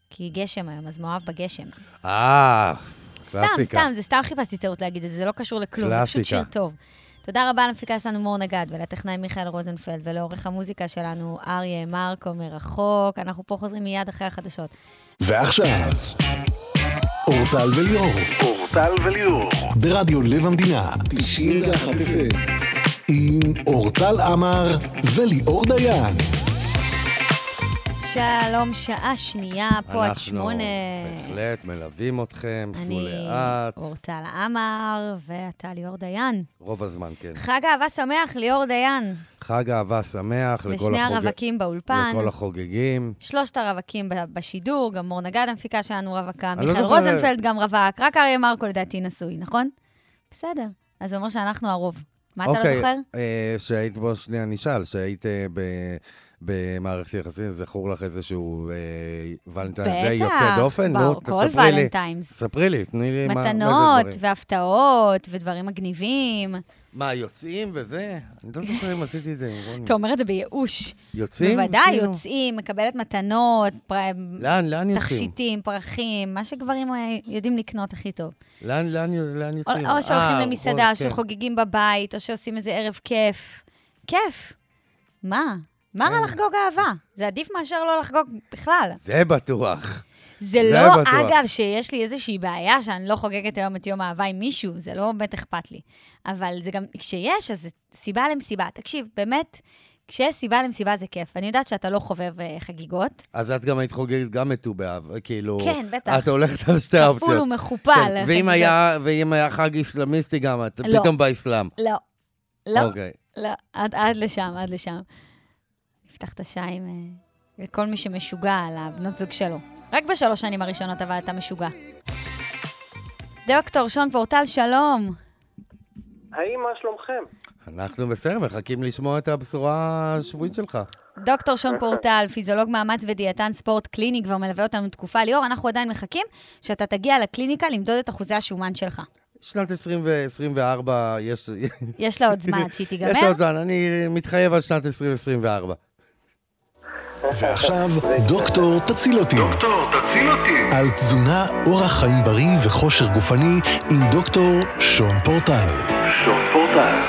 C: כי גשם היום, אז מאוהב בגשם.
D: אה,
C: סתם,
D: קלאסיקה.
C: סתם, זה סתם חיפשתי צרות להגיד את זה, זה לא קשור לכלום, זה פשוט
D: קלאסיקה.
C: שיר טוב. תודה רבה למפיקה שלנו מור נגד ולטכנאי מיכאל רוזנפלד ולעורך המוזיקה שלנו אריה מרקו מרחוק. אנחנו פה חוזרים מיד אחרי החדשות.
A: ועכשיו, אורטל וליאור,
G: אורטל וליאור.
A: ברדיו לב המדינה, 91 FM, עם אורטל עמר וליאור דיין.
C: שלום, שעה שנייה, פה עד שמונה.
D: אנחנו בהחלט מלווים אתכם, סעו
C: אני
D: לאט,
C: אורטל עמר, ואתה ליאור דיין.
D: רוב הזמן, כן.
C: חג אהבה שמח, ליאור דיין.
D: חג אהבה שמח לכל
C: לשני
D: החוג-
C: הרווקים באולפן.
D: לכל החוגגים.
C: שלושת הרווקים בשידור, גם מור נגד המפיקה שלנו רווקה,
D: אני לא
C: מיכאל רוזנפלד גם רווק, רק אריה מרקו לדעתי נשוי, נכון? בסדר. אז זה אומר שאנחנו הרוב. מה אתה לא
D: אוקיי,
C: זוכר?
D: אה, שהיית, בוא שנייה נשאל, שהיית אה, ב- במערכת יחסים, זכור לך איזשהו אה, ולנטיינס דיי יוצא
C: בטח,
D: דופן? נו,
C: ברור, כל. ולנטיינס.
D: ספרי לי, תני לי מה... מה זה
C: מתנות
D: דברים.
C: והפתעות ודברים מגניבים.
D: מה, יוצאים וזה? אני לא זוכר אם עשיתי את זה עם רוני.
C: אתה אומר את זה בייאוש.
D: יוצאים?
C: בוודאי,
D: כאילו?
C: יוצאים, מקבלת מתנות, פר...
D: לאן, לאן יוצאים?
C: תכשיטים, פרחים, מה שגברים אה, יודעים לקנות הכי טוב.
D: לאן, לאן, לאן
C: או,
D: יוצאים?
C: או שהולכים
D: אה,
C: למסעדה,
D: כן.
C: שחוגגים בבית, או שעושים איזה ערב כיף. כיף. מה? מה. רע לחגוג אהבה? זה עדיף מאשר לא לחגוג בכלל.
D: זה בטוח.
C: זה לא,
D: בטוח.
C: אגב, שיש לי איזושהי בעיה שאני לא חוגגת היום את יום האהבה עם מישהו, זה לא באמת אכפת לי. אבל זה גם, כשיש, אז זה סיבה למסיבה. תקשיב, באמת, כשיש סיבה למסיבה זה כיף. אני יודעת שאתה לא חובב אה, חגיגות.
D: אז את גם היית חוגגת גם את ט"ו באב, כאילו...
C: כן, בטח.
D: את הולכת על שתי האופציות.
C: כפול ומכופל.
D: כן, ואם. היה, ואם היה חג איסלאמיסטי גם, את
C: לא.
D: פתאום באסלאם.
C: לא. לא.
D: אוקיי.
C: לא, עד, עד לשם, עד לשם. נפתח את השעה עם אה, לכל מי שמשוגע על הבנות זוג שלו. רק בשלוש שנים הראשונות, אבל אתה משוגע. דוקטור שון פורטל, שלום.
H: היי, מה שלומכם?
D: אנחנו בסדר, מחכים לשמוע את הבשורה השבועית שלך.
C: דוקטור שון פורטל, פיזיולוג מאמץ ודיאטן ספורט קליני, כבר מלווה אותנו תקופה. ליאור, אנחנו עדיין מחכים שאתה תגיע לקליניקה למדוד את אחוזי השומן שלך.
D: שנת 2024, יש...
C: יש לה עוד זמן עד שהיא תיגמר.
D: יש עוד זמן, אני מתחייב על שנת 2024.
A: ועכשיו, דוקטור תציל אותי.
G: דוקטור, תציל אותי.
A: על תזונה, אורח חיים בריא וכושר גופני עם דוקטור שון פורטל.
G: שון פורטל.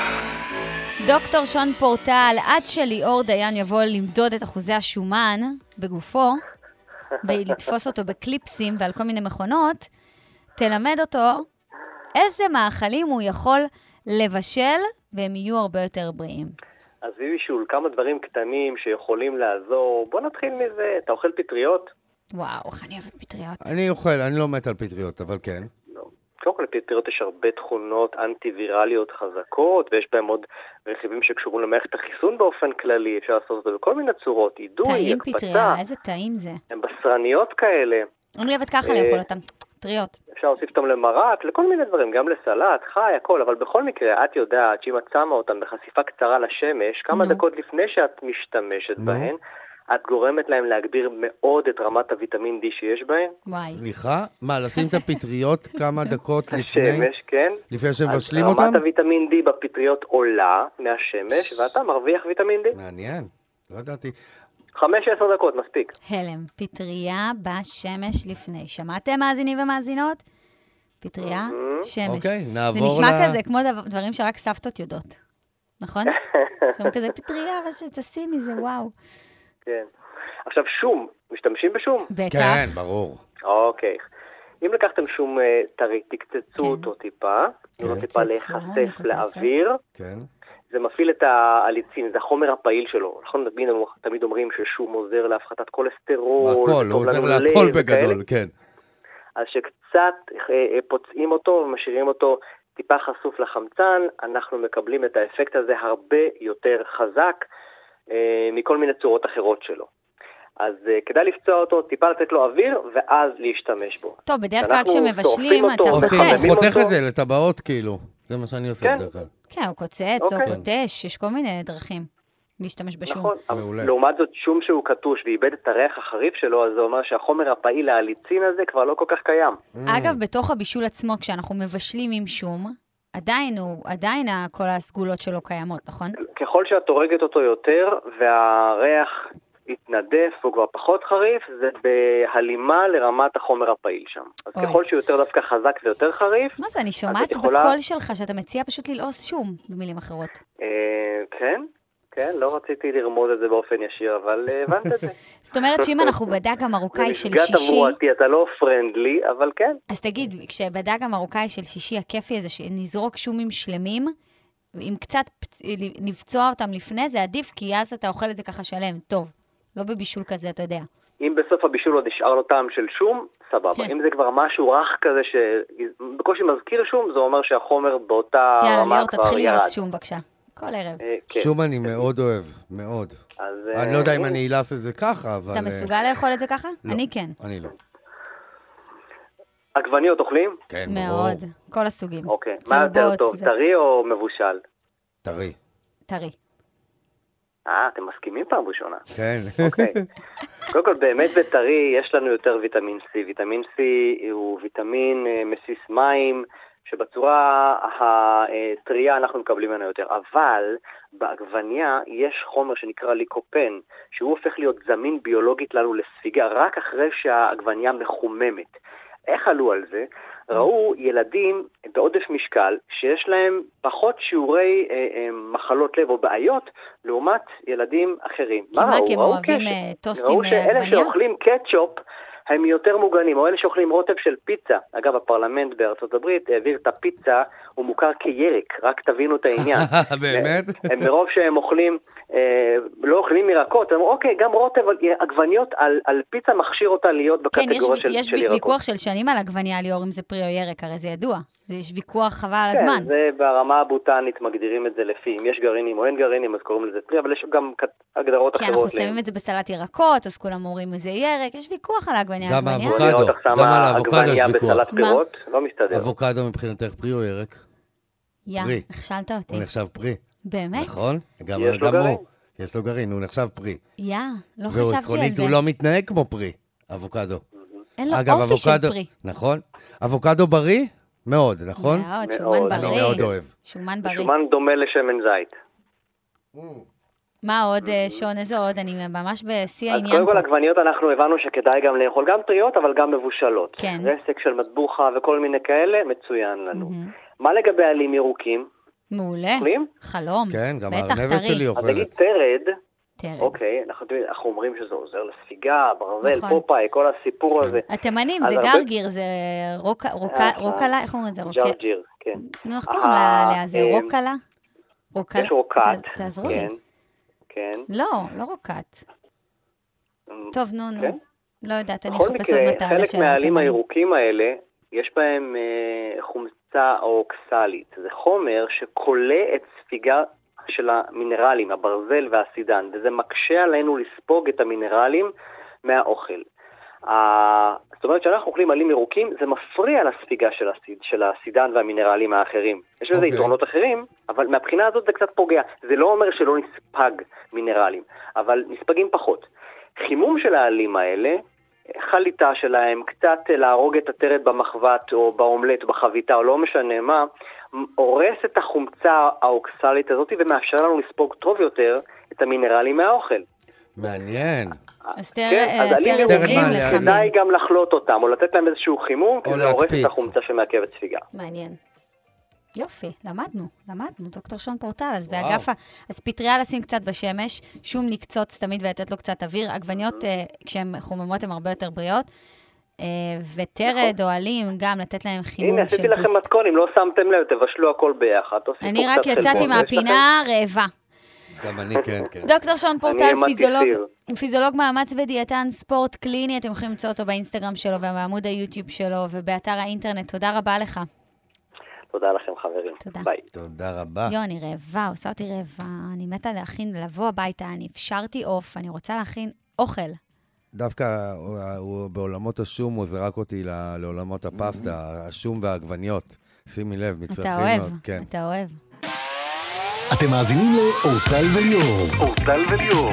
C: דוקטור שון פורטל, עד שליאור דיין יבוא למדוד את אחוזי השומן בגופו, ולתפוס אותו בקליפסים ועל כל מיני מכונות, תלמד אותו איזה מאכלים הוא יכול לבשל, והם יהיו הרבה יותר בריאים.
H: אז בישול, כמה דברים קטנים שיכולים לעזור. בוא נתחיל מזה. אתה אוכל פטריות?
C: וואו, איך אני אוהבת פטריות.
D: אני אוכל, אני לא מת על פטריות, אבל כן.
H: לא. קודם כל לפטריות יש הרבה תכונות אנטי-ויראליות חזקות, ויש בהם עוד רכיבים שקשורים למערכת החיסון באופן כללי, אפשר לעשות את זה בכל מיני צורות, אידוי,
C: טעים
H: הקפצה,
C: פטריה, איזה טעים זה.
H: הן בשרניות כאלה,
C: אני אוהבת ככה לאכול אותם, טריות.
H: אפשר להוסיף אותם למרק, לכל מיני דברים, גם לסלט, חי, הכל, אבל בכל מקרה, את יודעת שאם את שמה אותם בחשיפה קצרה לשמש, כמה
C: נו.
H: דקות לפני שאת משתמשת
D: נו.
H: בהן, את גורמת להם להגביר מאוד את רמת הוויטמין D שיש בהן.
C: וואי.
D: סליחה? מה, לשים את הפטריות כמה דקות לפני?
H: השמש, כן.
D: לפני שמבשלים
H: אז
D: אותם?
H: רמת הוויטמין D בפטריות עולה מהשמש, ואתה מרוויח ויטמין D.
D: מעניין, לא ידעתי.
H: חמש, עשר דקות, מספיק.
C: הלם, פטריה בשמש לפני. שמעתם מאזינים ומאזינות? פטריה, שמש.
D: אוקיי,
C: זה
D: נעבור
C: נשמע
D: ל-
C: כזה כמו דבר- דברים שרק סבתות יודעות, נכון? שם כזה פטריה, אבל שתשימי זה וואו.
H: כן. עכשיו, שום, משתמשים בשום?
C: בטח.
D: כן, ברור.
H: אוקיי. אם לקחתם שום אה, טרי, תקצצו
C: כן.
H: אותו טיפה, תנו לו
D: כן.
H: טיפה
C: תקצצו, אני
H: להיחשף
C: כותבת.
H: לאוויר,
D: כן.
H: זה מפעיל את העליצין, זה החומר הפעיל שלו. נכון, תמיד, תמיד אומרים ששום עוזר להפחתת כולסטרול,
D: הכל, הוא עוזר להכל. בגדול, כן.
H: אז שקצת אה, אה, פוצעים אותו ומשאירים אותו טיפה חשוף לחמצן, אנחנו מקבלים את האפקט הזה הרבה יותר חזק אה, מכל מיני צורות אחרות שלו. אז אה, כדאי לפצוע אותו, טיפה לתת לו אוויר, ואז להשתמש בו.
C: טוב, בדרך כלל
H: אנחנו
C: כשמבשלים אתה חותך.
D: הוא חותך. את זה לטבעות, כאילו. זה מה שאני עושה
H: כן.
D: בדרך כלל.
C: כן, הוא קוצץ או
H: אוקיי.
C: קוטש, יש כל מיני דרכים להשתמש בשום.
H: נכון,
D: מעולה.
H: לעומת זאת שום שהוא קטוש ואיבד את הריח החריף שלו, אז זה אומר שהחומר הפעיל העליצין הזה כבר לא כל כך קיים.
C: אגב, בתוך הבישול עצמו, כשאנחנו מבשלים עם שום, עדיין הוא, עדיין כל הסגולות שלו קיימות, נכון?
H: ככל שאת הורגת אותו יותר והריח יתנדף והוא כבר פחות חריף, זה בהלימה לרמת החומר הפעיל שם. אז
C: אוי.
H: ככל שהוא יותר דווקא חזק ויותר חריף,
C: מה זה, אני שומעת
H: יכולה-
C: בקול שלך שאתה מציע פשוט ללעוס שום, במילים אחרות.
H: אה, כן, כן, לא רציתי לרמוז את זה באופן ישיר, אבל אה, הבנת את זה.
C: זאת אומרת שאם אנחנו בדג
H: זה
C: המרוקאי של שישי,
H: תברואתי, אתה לא פרנדלי, אבל כן.
C: אז תגיד, כשבדג המרוקאי של שישי הכיפי הזה, שנזרוק שומים שלמים, עם קצת פצ- לבצוע אותם לפני, זה עדיף, כי אז אתה אוכל את זה ככה שלם, טוב. לא בבישול כזה, אתה יודע.
H: אם בסוף הבישול עוד נשאר לו טעם של שום, סבבה.
C: כן.
H: אם זה כבר משהו רך כזה שבקושי מזכיר שום, זה אומר שהחומר באותה
C: יאללה,
H: רמה
C: ליאור,
H: כבר
C: תתחיל
H: ירד.
C: ללעוס שום, בבקשה. כל ערב.
H: אה, כן.
D: שום, אני מאוד אוהב, מאוד.
H: אז,
D: אני לא יודע אם
H: אה,
D: אני אלעס את זה ככה, אבל...
C: אתה
D: אה,
C: מסוגל לאכול את זה ככה?
D: לא.
C: אני כן.
D: אני לא.
H: עגבניות אוכלים?
D: כן, ברור.
C: מאוד. כל הסוגים.
H: אוקיי. מה יותר טוב, טרי או מבושל?
D: טרי.
C: טרי.
H: אה, אתם מסכימים פעם ראשונה.
D: כן.
H: אוקיי. קודם כל, באמת בטרי יש לנו יותר ויטמין C. ויטמין C הוא ויטמין אה, מסיס מים, שבצורה הטריה אנחנו מקבלים ממנו יותר. אבל בעגבניה יש חומר שנקרא ליקופן, שהוא הופך להיות זמין ביולוגית לנו לספיגה רק אחרי שהעגבניה מחוממת. איך עלו על זה? ראו ילדים בעודף משקל שיש להם פחות שיעורי אה, אה, מחלות לב או בעיות לעומת ילדים אחרים.
C: מה, כי הם
H: ראו
C: אוהבים. אה, טוסטים,
H: ראו
C: אה,
H: שאלה? שאוכלים קטשופ הם יותר מוגנים, או אלה שאוכלים רוטב של פיצה. אגב, הפרלמנט בארצות הברית העביר את הפיצה, הוא מוכר כירק, רק תבינו את העניין.
D: באמת?
H: הם מרוב שהם אוכלים, אה, לא אוכלים ירקות, הם אומרים, אוקיי, גם רוטב, עגבניות על, על פיצה מכשיר אותה להיות
C: כן, יש,
H: בקטגוריה של,
C: יש
H: של ירקות.
C: ויכוח של שנים על עגבניה, ליאור, אם זה פרי או ירק, הרי זה ידוע. זה- יש ויכוח חבל על הזמן.
H: כן, זה ברמה הבוטנית מגדירים את זה לפי אם יש גרעינים או אין גרעינים, אז קוראים לזה פרי, אבל יש גם כת- הגדרות
C: כי
H: אחרות.
C: אנחנו שמים את זה בסלט ירקות, אז כולם אומרים זה ירק, יש ויכוח על העגבניה.
D: גם. האבוקדו. גם על האבוקדו יש
H: עגבניה
D: ויכוח.
H: בסלט
C: מה?
H: פירות, לא מסתדר.
D: אבוקדו מבחינתך פרי או ירק?
C: יא,
D: פרי.
C: הכשלת אותי.
D: הוא נחשב פרי,
C: באמת?
D: נכון? גם
H: יש לו
D: גם
H: גרעין.
D: הוא. יש לו גרעין, הוא נחשב פרי.
C: יא, לא חשבתי על זה.
D: הוא לא מתנהג כמו פרי, אבוקדו.
C: אין לו
D: אגב,
C: אופי של
D: אבוקדו,
C: פרי.
D: נכון? אבוקדו בריא? מאוד, נכון?
C: מאוד, שומן
H: מאוד.
C: בריא.
D: אני מאוד אוהב.
C: שומן בריא.
H: שומן דומה לשמן זית.
C: מה עוד, אה, שון? איזה עוד? אני ממש בשיא
H: אז
C: העניין
H: קודם כל. עגבניות אנחנו הבנו שכדאי גם לאכול גם טריות אבל גם מבושלות.
C: כן.
H: רסק של מטבוחה וכל מיני כאלה, מצוין לנו. מה לגבי עלים ירוקים?
C: מעולה.
H: אוכלים?
C: חלום.
D: כן, גם הארנבת. שלי
H: אז נגיד
D: אוכלת.
H: תרד,
C: תראה.
H: אוקיי, אנחנו אנחנו אומרים שזה עוזר לספיגה, ברזל,
C: נכון.
H: פופאי, כל הסיפור הזה.
C: התימנים זה
H: הרבה-
C: גרגיר, זה רוק- רוקה-
H: אה,
C: רוקלה, איך אומרים את זה?
H: ג'רג'יר, כן.
C: נו, איך קוראים
H: אה,
C: לה-?
H: אה,
C: רוקלה? רוקלה?
H: יש רוקט,
C: ת- תעזרו לי.
H: כן, כן.
C: לא, לא רוקט. טוב, נו, נו.
H: כן.
C: לא יודעת, אני
H: בכל
C: אחפש
H: מקרה,
C: עוד מטרה
H: חלק
C: לשאלה
H: מהעלים
C: התימנים.
H: הירוקים האלה, יש בהם אה, חומצה או אוקסלית. זה חומר שכולא את ספיגה של המינרלים, הברזל והסידן, וזה מקשה עלינו לספוג את המינרלים מהאוכל. ה- זאת אומרת, כשאנחנו אוכלים עלים ירוקים, זה מפריע לספיגה של, הסיד, של הסידן והמינרלים האחרים. יש לזה
D: אוקיי.
H: יתרונות אחרים, אבל מהבחינה הזאת זה קצת פוגע. זה לא אומר שלא נספג מינרלים, אבל נספגים פחות. חימום של העלים האלה, חליטה שלהם, קצת להרוג את הטרד במחבת או באומלט, בחביתה, או לא משנה מה, הורס את החומצה האוקסלית הזאת ומאפשר לנו לספוג טוב יותר את המינרלים מהאוכל.
D: מעניין.
C: אז תראה,
H: כן, אז
C: אה.
H: כדאי גם לחלוט אותם, או לתת להם איזשהו חימום, כי
D: או
H: זה הורס. את החומצה שמעכבת ספיגה.
C: מעניין. יופי, למדנו, למדנו, דוקטור שון פורטל. אז
D: וואו.
C: באגף ה... אז פטריה לשים קצת בשמש, שום לקצוץ תמיד ולתת לו קצת אוויר. עגבניות, אה, כשהן חוממות, הן הרבה יותר בריאות. אה, וטרד, אוהלים, גם לתת להם חימום
H: הנה,
C: של
H: עשיתי לכם. מתכון, אם לא שמתם לב, תבשלו הכל ביחד.
C: אני רק יצאתי מהפינה רעבה.
D: גם אני כן, כן.
C: דוקטור שון פורטל, פיזיולוג,
H: סיר.
C: פיזיולוג מאמץ ודיאטן ספורט קליני, אתם יכולים למצוא אותו באינסטגרם שלו ובעמוד היוטיוב שלו ובאתר האינטרנט. תודה רבה לך.
H: לכם. תודה לכם, חברים.
C: תודה.
H: ביי.
D: תודה רבה.
C: יואו, אני רעבה, עושה אותי רעבה. אני מתה להכין, לבוא הביתה, אני אפשרתי עוף, אני רוצה להכין אוכל.
D: דווקא הוא- הוא בעולמות השום, הוא זרק אותי ל- לעולמות הפסטה, השום והעגבניות. שימי לב, מצטרפים
C: אתה אוהב,
D: כן.
C: אתה אוהב.
A: אתם מאזינים לאורטל וליאור.
G: אורטל וליאור.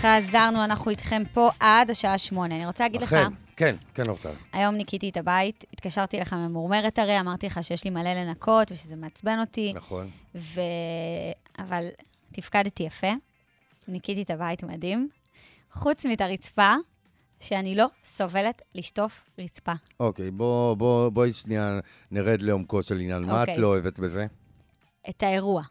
C: חזרנו, אנחנו איתכם פה עד השעה שמונה. אני רוצה להגיד לך,
D: אכן, כן, כן, אורטל.
C: היום ניקיתי את הבית, התקשרתי אליך ממורמרת הרי, אמרתי לך שיש לי מלא לנקות ושזה מעצבן אותי,
D: נכון.
C: ו... אבל תפקדתי יפה, ניקיתי את הבית מדהים, חוץ מאת הרצפה, שאני לא סובלת לשטוף רצפה.
D: אוקיי, בוא- בוא- בואי שנייה נרד לעומקו של עניין. מה את
C: אוקיי.
D: לא אוהבת בזה?
C: את האירוע.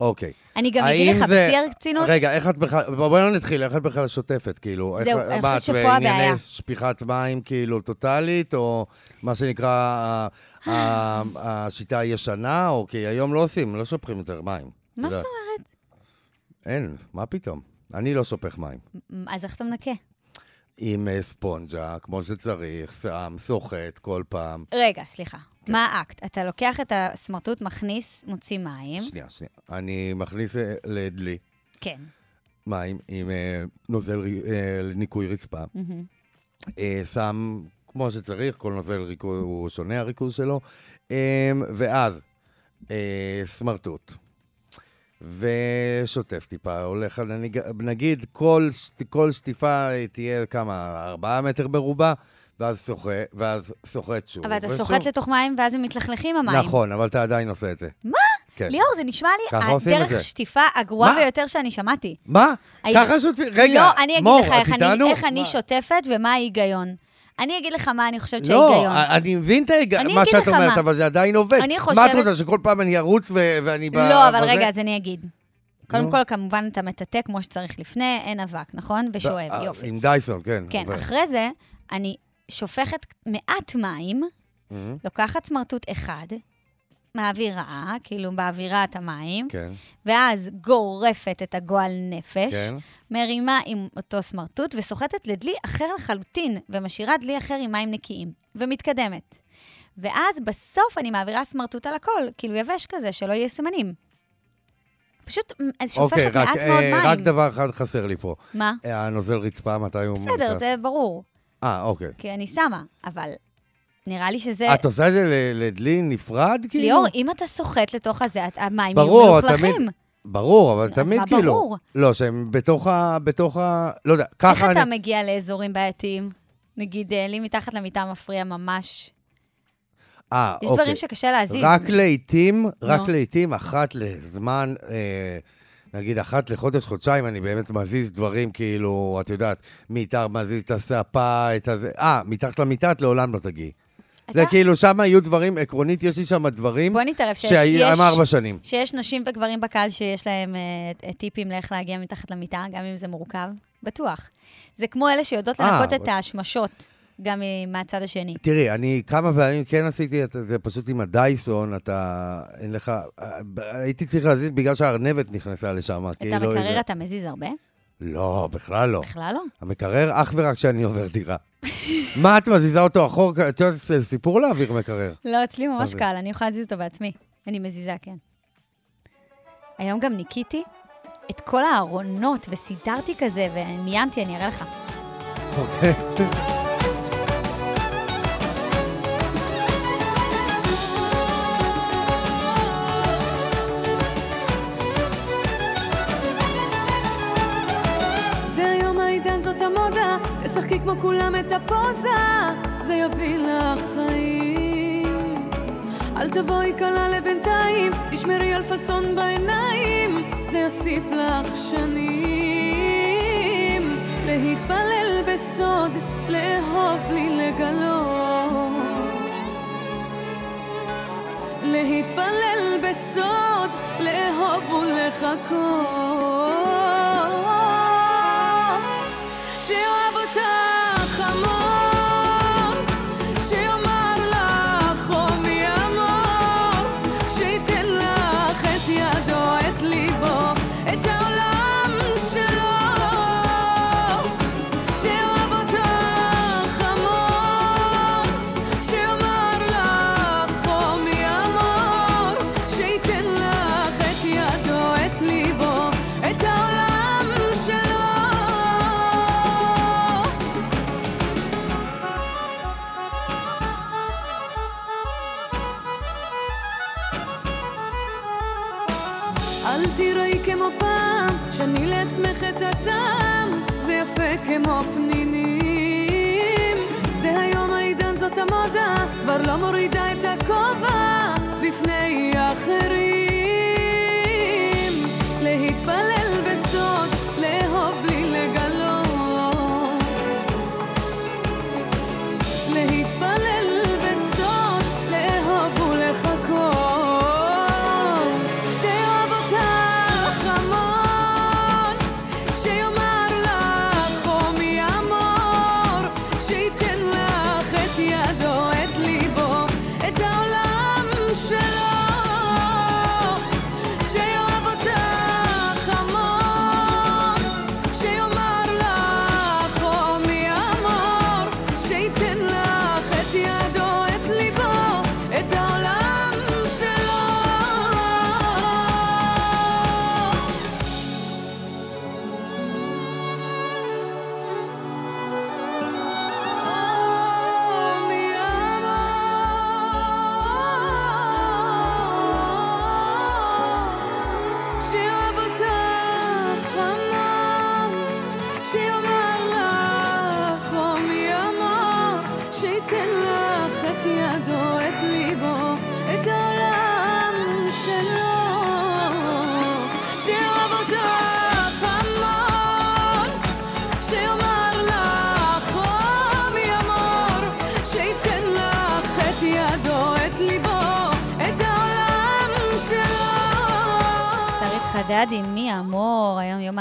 D: אוקיי.
C: אני גם אגיד לך,
D: זה-
C: בשיא הרצינות,
D: רגע, איך את בכלל, בוא- בואי לא נתחיל, איך את בכלל שוטפת, כאילו? איך-
C: זהו, אני
D: מה,
C: חושבת
D: את
C: שפה הבעיה.
D: בענייני שפיכת מים, כאילו, טוטאלית, או מה שנקרא השיטה הישנה, או כי היום לא עושים, לא שופכים יותר מים.
C: מה
D: את
C: זאת. אומרת?
D: אין, מה פתאום? אני לא שופך מים.
C: אז איך אתה מנקה?
D: עם אה, ספונג'ה, כמו שצריך, שם, סוחט כל פעם.
C: רגע, סליחה.
D: כן.
C: מה האקט? אתה לוקח את הסמרטוט, מכניס, מוציא מים.
D: שנייה, שנייה. אני מכניס אה, לדלי
C: כן.
D: מים עם אה, נוזל רי- אה, לניקוי רצפה.
C: מהמם.
D: אה, שם כמו שצריך, כל נוזל ריכוז הוא שונה הריכוז שלו, אה, ואז אה, סמרטוט. ושוטף טיפה, הולך, על- נגיד כל, כל שטיפה אה, תהיה כמה, ארבעה מטר ברובע, ואז סוחט, ואז סוחט שוב.
C: אבל אתה. סוחט לתוך מים, ואז הם מתלכלכים המים.
D: נכון, אבל אתה עדיין עושה את זה.
C: מה?
D: כן.
C: ליאור, זה נשמע לי
D: את
C: הדרך. שטיפה הגרועה? ביותר שאני שמעתי.
D: מה?
C: היית-
D: ככה שוטפים? רגע,
C: לא, אני אגיד
D: מור,
C: לך
D: את
C: איך אני-
D: איתנו?
C: איך אני? שוטפת ומה ההיגיון. אני אגיד לך מה אני חושבת
D: לא,
C: שההיגיון.
D: אני מבין את ההיגיון, מה שאת אומרת. אבל זה עדיין עובד.
C: אני
D: מה את
C: חושבת-
D: רוצה, שכל פעם אני ארוץ ו- ואני.
C: לא, אבל? רגע, אז אני אגיד. קודם. כל, כמובן, אתה מטאטא כמו שצריך לפני, אין אבק, נכון? ושואב,
D: אה,
C: יופי.
D: עם דייסון, כן.
C: כן. אחרי זה, אני שופכת מעט מים,
D: מהמם,
C: לוקחת סמרטוט אחד, מעבירה, כאילו באווירה את המים,
D: כן,
C: ואז גורפת את הגועל נפש,
D: כן.
C: מרימה עם אותו סמרטוט וסוחטת לדלי אחר לחלוטין, ומשאירה דלי אחר עם מים נקיים, ומתקדמת. ואז בסוף אני מעבירה סמרטוט על הכל, כאילו יבש כזה, שלא יהיה סימנים. פשוט מ, אז
D: אוקיי,
C: שופכת
D: רק,
C: מעט מאוד
D: אה,
C: מים.
D: רק דבר אחד חסר לי פה.
C: מה?
D: אה, הנוזל רצפה, מתי הוא...
C: בסדר, זה ברור,
D: אה, אוקיי.
C: כי אני שמה, אבל נראה לי שזה...
D: את עושה את זה לדלי נפרד, כאילו?
C: ליאור, אם אתה סוחט לתוך הזה, המים יהיו
D: תמיד-
C: מלוכלכים.
D: ברור, אבל
C: אז
D: תמיד
C: מה
D: כאילו...
C: ברור?
D: לא, שהם בתוך ה... בתוך ה... לא יודע,
C: איך
D: ככה
C: אתה
D: אני...
C: מגיע לאזורים בעייתיים? נגיד, אה, לי מתחת למיטה מפריע ממש.
D: אה,
C: יש
D: אוקיי.
C: דברים שקשה להזיז.
D: רק לעיתים, רק. לעיתים, אחת לזמן, אה, נגיד אחת לחודש, חודשיים, אני באמת מזיז דברים, כאילו, את יודעת, מיתר מזיז את הספה, את הזה, אה, מתחת למיטה את לעולם לא תגיעי. זה כאילו, שם יהיו דברים, עקרונית, יש לי שם דברים
C: בוא נתערב שיש
D: שהם ארבע שנים.
C: שיש נשים וגברים בקהל שיש להם אה, טיפים לאיך להגיע מתחת למיטה, גם אם זה מורכב. בטוח. זה כמו אלה שיודעות
D: אה,
C: לנקות את ההשמשות, גם אה, מהצד השני.
D: תראי, אני כמה פעמים כן עשיתי את זה, פשוט עם הדייסון, אתה, אין לך, אה, הייתי צריך להזיז בגלל שהארנבת נכנסה לשם.
C: את המקרר
D: זה-
C: אתה מזיז הרבה?
D: לא, בכלל לא.
C: בכלל לא.
D: המקרר אך ורק כשאני עובר דירה. מה, את מזיזה אותו אחור? את יודעת, זה סיפור להעביר מקרר.
C: לא, אצלי ממש
D: זה?
C: קל, אני יכולה להזיז אותו בעצמי. אני מזיזה, כן. היום גם ניקיתי את כל הארונות וסידרתי כזה, ומיינתי, אני אראה לך.
D: אוקיי.
I: כמו כולם את הפוזה, זה יביא לך חיים. אל תבואי קלה לבינתיים, תשמרי על פאסון בעיניים, זה יוסיף לך שנים. להתפלל בסוד, לאהוב בלי לגלות. להתפלל בסוד, לאהוב ולחכות. שאוהב המודה, כבר לא מורידה את הכובע. בפני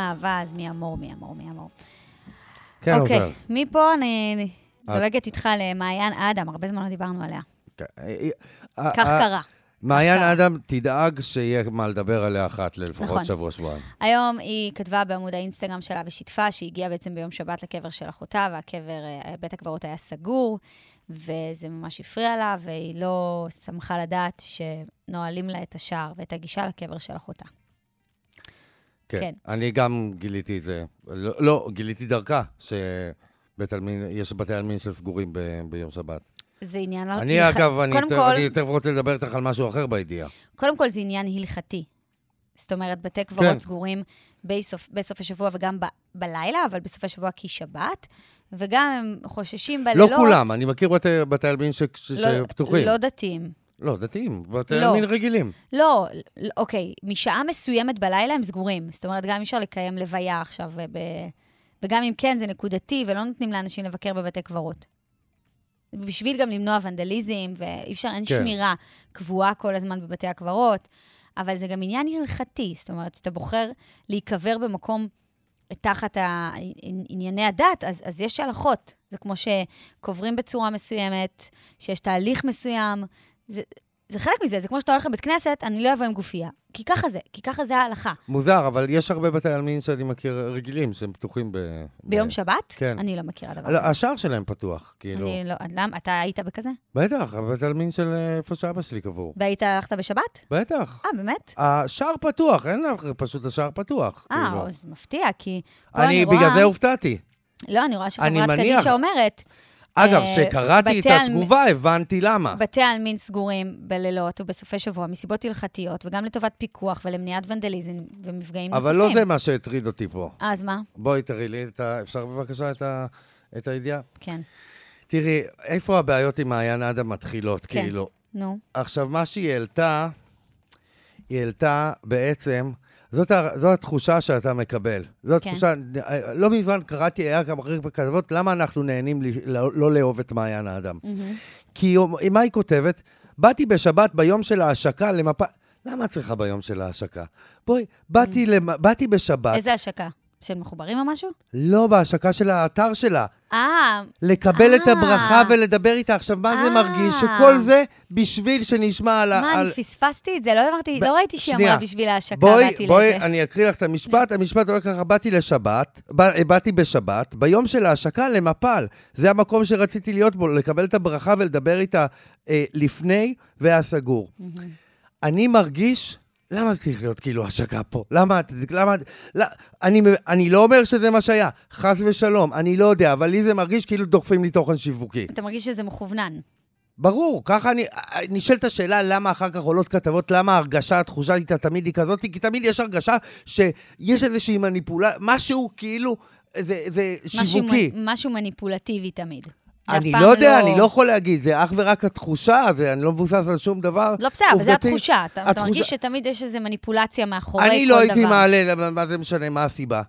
C: האהבה, אז מי אמור, מי אמור, מי אמור.
D: כן,
C: אוקיי,
D: אוקיי.
C: מפה אני
D: את-
C: זולגת איתך למעיין אדם, הרבה זמן לא דיברנו עליה.
D: כן, אה, אה,
C: כך
D: אה,
C: קרה.
D: מעיין. אדם, תדאג שיהיה מה לדבר עליה אחת ללפחות
C: נכון.
D: שבוע-שבועיים.
C: היום היא כתבה בעמוד האינסטגרם שלה ושיתפה שהיא הגיעה בעצם ביום שבת לקבר של אחותה, והקבר, אה, בית הקברות היה סגור, וזה ממש הפריע לה, והיא לא שמחה לדעת שנועלים לה את השער ואת הגישה לקבר של אחותה.
D: כן.
C: כן.
D: אני גם גיליתי את זה. לא, לא גיליתי דרכה, שבית עלמין, יש בתי עלמין שסגורים ב, ביום שבת.
C: זה עניין...
D: אני,
C: הלכ-
D: אגב, אני יותר-
C: כל,
D: אני יותר רוצה לדבר איתך על משהו אחר בידיעה.
C: קודם כל זה עניין הלכתי. זאת אומרת, בתי קברות
D: כן.
C: סגורים בסוף, בסוף השבוע וגם ב, בלילה, אבל בסוף השבוע כי שבת, וגם הם חוששים
D: לא
C: בלילות.
D: כולם, אני מכיר בתי, בתי עלמין ש, ש,
C: לא,
D: שפתוחים.
C: לא דתיים.
D: לא, דתיים, בתי
C: לא.
D: עלמין רגילים.
C: לא, ל- אוקיי, משעה מסוימת בלילה הם סגורים. זאת אומרת, גם אי אפשר לקיים לוויה עכשיו, ב... וגם אם כן, זה נקודתי, ולא נותנים לאנשים לבקר בבתי קברות. בשביל גם למנוע ונדליזם, ואי אפשר, אין
D: כן.
C: שמירה קבועה כל הזמן בבתי הקברות, אבל זה גם עניין הלכתי, זאת אומרת, כשאתה בוחר להיקבר במקום תחת ענייני הדת, אז, אז יש הלכות. זה כמו שקוברים בצורה מסוימת, שיש תהליך מסוים. זה, זה חלק מזה, זה כמו שאתה הולך לבית כנסת, אני לא אבוא עם גופייה. כי ככה זה, כי ככה זה ההלכה.
D: מוזר, אבל יש הרבה בתי עלמין שאני מכיר רגילים, שהם פתוחים ב...
C: ביום
D: ב...
C: שבת?
D: כן.
C: אני לא מכירה דבר
D: לא,
C: כזה.
D: השער שלהם פתוח, כאילו.
C: אני לא, למה, אתה היית בכזה?
D: בטח, בית עלמין של אה, איפה שאבא שלי קבור.
C: והיית, הלכת בשבת?
D: בטח.
C: אה, באמת?
D: השער פתוח, אין לך, פשוט השער פתוח.
C: אה,
D: כאילו.
C: מפתיע, כי אני
D: אני
C: רואה...
D: בגלל זה הופתעתי.
C: לא, אני רואה שחברת
D: מניח-
C: קדישא אומרת,
D: אגב,
C: אה,
D: כשקראתי את התגובה, הבנתי למה.
C: בתי העלמין סגורים בלילות ובסופי שבוע מסיבות הלכתיות, וגם לטובת פיקוח ולמניעת ונדליזם ומפגעים
D: אבל
C: נוספים.
D: לא זה מה שהטריד אותי פה.
C: אז מה?
D: בואי תראי לי, את ה... אפשר בבקשה את, ה... את הידיעה?
C: כן.
D: תראי, איפה הבעיות עם מעיין אדם מתחילות,
C: כן.
D: כאילו?
C: נו.
D: עכשיו, מה שהיא העלתה, היא העלתה בעצם, זאת, ה- זו התחושה שאתה מקבל. זו
C: כן.
D: התחושה, לא מזמן קראתי, היה כמה בכתבות, למה אנחנו נהנים לי- לא, לא לאהוב את מעיין האדם. כי היא- מה היא כותבת? באתי בשבת ביום של ההשקה למפה... למה את צריכה ביום של ההשקה? בואי, באתי, למ... באתי בשבת,
C: איזה השקה? של מחוברים או משהו?
D: לא בהשקה של האתר שלה.
C: אה,
D: לקבל את
C: אה.
D: הברכה ולדבר איתה. עכשיו, מה זה
C: אה.
D: מרגיש? שכל זה בשביל שנשמע על... ה-
C: מה,
D: על...
C: אני פספסתי את זה, לא אמרתי,
D: ב-
C: לא ראיתי שהיא. אמרה בשביל ההשקה,
D: בואי,
C: באתי
D: בואי,
C: לזה.
D: אני אקריא לך את המשפט. המשפט הולך ככה, באתי לשבת, בא, באתי בשבת, ביום של ההשקה למפל. זה המקום שרציתי להיות בו, לקבל את הברכה ולדבר איתה אה, לפני, והיה סגור. אני מרגיש... למה צריך להיות כאילו השקה פה? למה? למה? לא, אני, אני לא אומר שזה מה שהיה, חס ושלום, אני לא יודע, אבל לי זה מרגיש כאילו דוחפים לי תוכן שיווקי.
C: אתה מרגיש שזה מכוונן.
D: ברור, ככה אני... נשאלת השאלה למה אחר כך עולות כתבות, למה ההרגשה, התחושה איתה תמיד היא כזאת, כי תמיד יש הרגשה שיש איזושהי מניפולה, משהו כאילו, זה, זה
C: משהו
D: שיווקי.
C: מ- משהו מניפולטיבי תמיד.
D: אני לא יודע, אני לא יכול להגיד, זה אך ורק התחושה, זה, אני לא מבוסס על שום דבר.
C: לא בסדר, אבל זה. התחושה. אתה מרגיש שתמיד יש איזו מניפולציה מאחורי כל דבר.
D: אני לא הייתי מעלה, למה- מה זה משנה, מה הסיבה?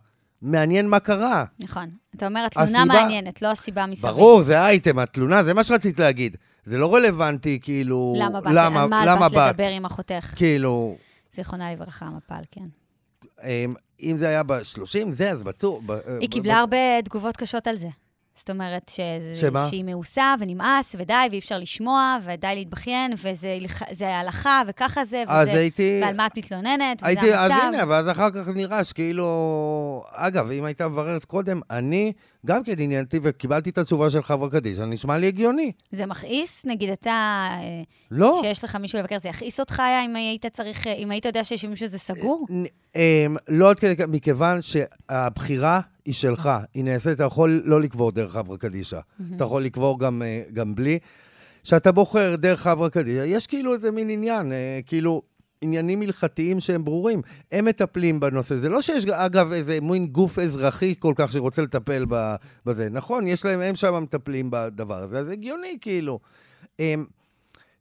D: מעניין מה קרה.
C: נכון. אתה אומר, התלונה
D: הסיבה-
C: מעניינת, לא הסיבה מסביב.
D: ברור, זה האייטם, התלונה, זה מה שרצית להגיד. זה לא רלוונטי, כאילו...
C: למה באת?
D: למה,
C: על מה
D: למה
C: באת
D: באת?
C: לדבר עם אחותך?
D: כאילו...
C: זיכרונה לברכה, מפל, כן.
D: אמ, אם זה היה ב-30, זה, אז בטוח. ב-
C: היא קיבלה הרבה תגובות קשות על זה. זאת אומרת שזה,
D: שמה?
C: שהיא מאוסה ונמאס, ודי, ואי אפשר לשמוע, ודי להתבכיין, וזה הלכ- זה הלכה, וככה זה,
D: אז
C: וזה,
D: הייתי...
C: ועל מה את מתלוננת, וזה
D: הייתי, אז
C: המצב.
D: הנה, ואז אחר כך נראה שכאילו... אגב, אם הייתה מבררת קודם, אני גם כן עניינתי וקיבלתי את התשובה של חברה קדישא, נשמע לי הגיוני.
C: זה מכעיס? נגיד אתה, אה,
D: לא.
C: שיש לך מישהו לבקר, זה יכעיס אותך היה אם היית צריך, אה, אם היית יודע שיש מישהו שזה סגור?
D: נ- אמ, לא עד כדי כך, מכיוון שהבחירה היא שלך, היא נעשית, אתה יכול לא לקבור דרך חברה קדישא. אתה יכול לקבור גם, אה, בלי. כשאתה בוחר דרך חברה קדישא, יש כאילו איזה מין עניין, אה, כאילו... עניינים הלכתיים שהם ברורים. הם מטפלים בנושא. זה לא שיש, אגב, איזה מין גוף אזרחי כל כך שרוצה לטפל בזה. נכון, יש להם, הם שם מטפלים בדבר הזה, אז זה הגיוני, כאילו. אמ,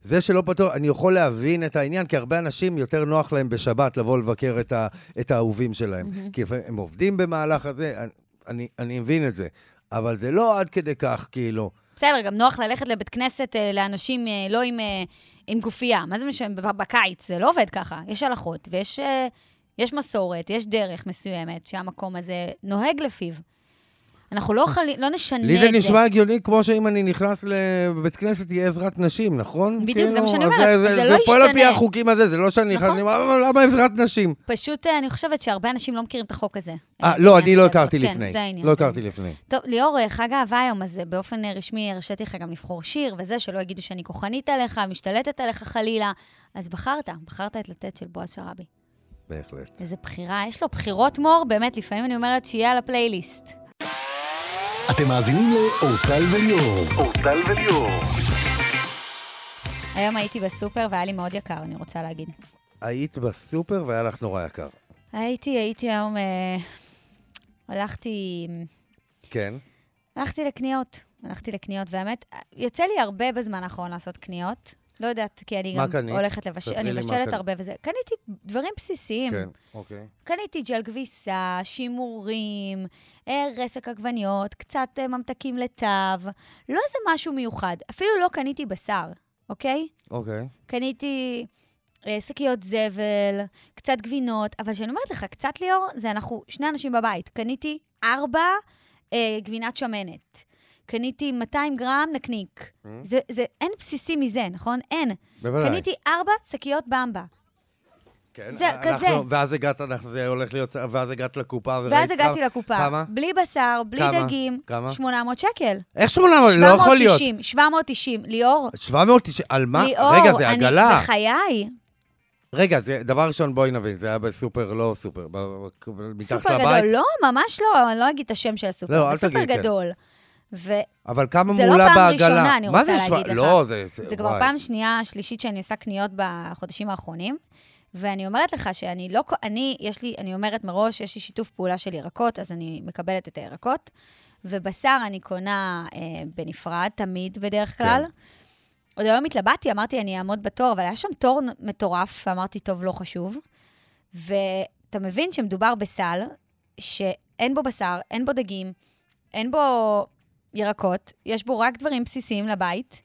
D: זה שלא פתור, אני יכול להבין את העניין, כי הרבה אנשים יותר נוח להם בשבת לבוא לבקר את, ה, את האהובים שלהם. Mm-hmm. כי הם עובדים במהלך הזה, אני, אני, אני מבין את זה. אבל זה לא עד כדי כך, כאילו.
C: בסדר, גם נוח ללכת לבית כנסת אה, לאנשים אה, לא עם, אה, עם גופייה. מה זה משנה? בקיץ, זה לא עובד ככה. יש הלכות ויש יש מסורת, יש דרך מסוימת שהמקום הזה נוהג לפיו. אנחנו לא, חלי, לא נשנה
D: לי
C: את
D: זה
C: זה.
D: נשמע הגיוני כמו שאם אני נכנס לבית כנסת תהיה עזרת נשים, נכון?
C: בדיוק, זה מה שאני
D: אז
C: אומרת,
D: זה,
C: זה
D: זה
C: לא
D: פועל על פי
C: ישתנה.
D: החוקים הזה, זה לא שאני נכנס,
C: נכון.
D: אומר, "אבל למה עזרת נשים?
C: פשוט, אה, אני חושבת שהרבה אנשים לא מכירים את החוק הזה.
D: אה,
C: אה,
D: לא,
C: בעניין
D: אני לא. הכרתי
C: כן,
D: לפני.
C: זה העניין.
D: לא
C: זה
D: הכרתי. לפני.
C: טוב, ליאור, אה, חג האהבה היום, אז באופן רשמי הרשיתי לך גם לבחור שיר, וזה, שלא יגידו שאני כוחנית עליך, משתלטת עליך חלילה. אז בחרת, בחרת את לתת של בועז שראבי.
D: בהחלט.
C: איזה בחירה, יש לו בחירות מור, באמת, לפעמים אני אומרת שיהיה על הפלייליסט.
A: אתם מאזינים לאורטל וליאור.
G: אורטל וליאור.
C: היום הייתי בסופר והיה לי מאוד יקר, אני רוצה להגיד.
D: היית בסופר והיה לך נורא יקר.
C: הייתי, הייתי היום, אה, הלכתי,
D: כן.
C: הלכתי לקניות. הלכתי לקניות, והאמת, יוצא לי הרבה בזמן האחרון לעשות קניות. לא יודעת, כי אני גם
D: קנית?
C: הולכת לבשל, אני מבשלת. הרבה וזה. קניתי דברים בסיסיים.
D: כן, אוקיי.
C: קניתי ג'ל כביסה, שימורים, אה, רסק עגבניות, קצת אה, ממתקים לתו. לא איזה משהו מיוחד. אפילו לא קניתי בשר, אוקיי?
D: אוקיי.
C: קניתי אה, שקיות זבל, קצת גבינות, אבל כשאני אומרת לך, קצת ליאור, זה אנחנו שני אנשים בבית. קניתי ארבע אה, גבינת שמנת. קניתי 200 גרם נקניק. זה, זה, אין בסיסי מזה, נכון? אין.
D: בוודאי.
C: קניתי ארבע שקיות במבה.
D: כן,
C: זה
D: אנחנו-
C: כזה.
D: ואז הגעת, אנחנו- זה הולך להיות, ואז הגעת לקופה וראית
C: ואז הגעתי
D: כמה-
C: לקופה.
D: כמה?
C: בלי בשר, בלי
D: כמה?
C: דגים.
D: כמה?
C: 800 שקל.
D: איך 800? לא יכול להיות.
C: 790, 790. ליאור,
D: 790, על מה?
C: ליאור,
D: רגע, זה
C: אני-
D: עגלה.
C: בחיי.
D: רגע, זה, דבר ראשון, בואי נבין, זה היה בסופר, לא סופר, מתחת
C: סופר
D: לבית.
C: גדול. לא, ממש לא, אני לא אגיד את השם של הסופר.
D: לא, אל
C: זה סופר
D: תגידי, כן.
C: ו...
D: אבל כמה
C: זה לא
D: מעולה
C: פעם
D: בעגלה.
C: ראשונה, אני רוצה
D: זה
C: להגיד לך.
D: לא, זה...
C: זה כבר
D: וואי.
C: פעם שנייה, שלישית שאני עושה קניות בחודשים האחרונים, ואני אומרת לך שאני לא... אני, יש לי, אני אומרת מראש, יש לי שיתוף פעולה של ירקות, אז אני מקבלת את הירקות, ובשר אני קונה אה, בנפרד, תמיד בדרך כלל. עוד היום התלבטתי, אמרתי, אני אעמוד בתור, אבל היה שם תור מטורף, ואמרתי, טוב, לא חשוב. ואתה מבין שמדובר בסל שאין בו בשר, אין בו דגים, אין בו ירקות, יש בו רק דברים בסיסיים לבית.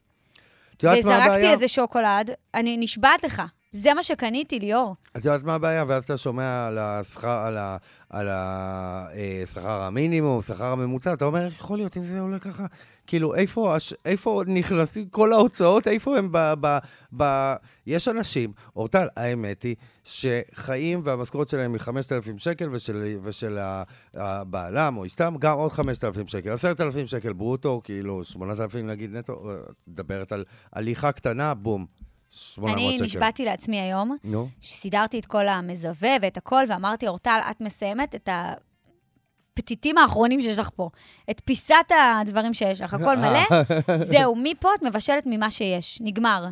D: את יודעת מה
C: וזרקתי
D: הבעיה?
C: איזה שוקולד, אני נשבעת לך. זה מה שקניתי, ליאור.
D: את יודעת מה הבעיה? ואז אתה שומע על השכר, על ה- על ה- אה, המינימום, שכר הממוצע, אתה אומר, איך יכול להיות אם זה עולה ככה? כאילו, איפה, איפה נכנסים כל ההוצאות? איפה הם ב... ב, ב יש אנשים, אורטל, האמת היא, שחיים והמשכורת שלהם היא 5,000 שקל, ושל, ושל הבעלם או אשתם גם עוד 5,000 שקל. 10,000 שקל ברוטו, כאילו 8,000 נגיד נטו, אה, את מדברת על הליכה קטנה, בום, 800
C: אני. נשבעתי לעצמי היום,
D: נו.
C: שסידרתי את כל המזווה ואת הכל, ואמרתי, אורטל, את מסיימת את הפתיתים האחרונים שיש לך פה. את פיסת הדברים שיש לך, הכל מלא. זהו, מפה את מבשלת ממה שיש, נגמר.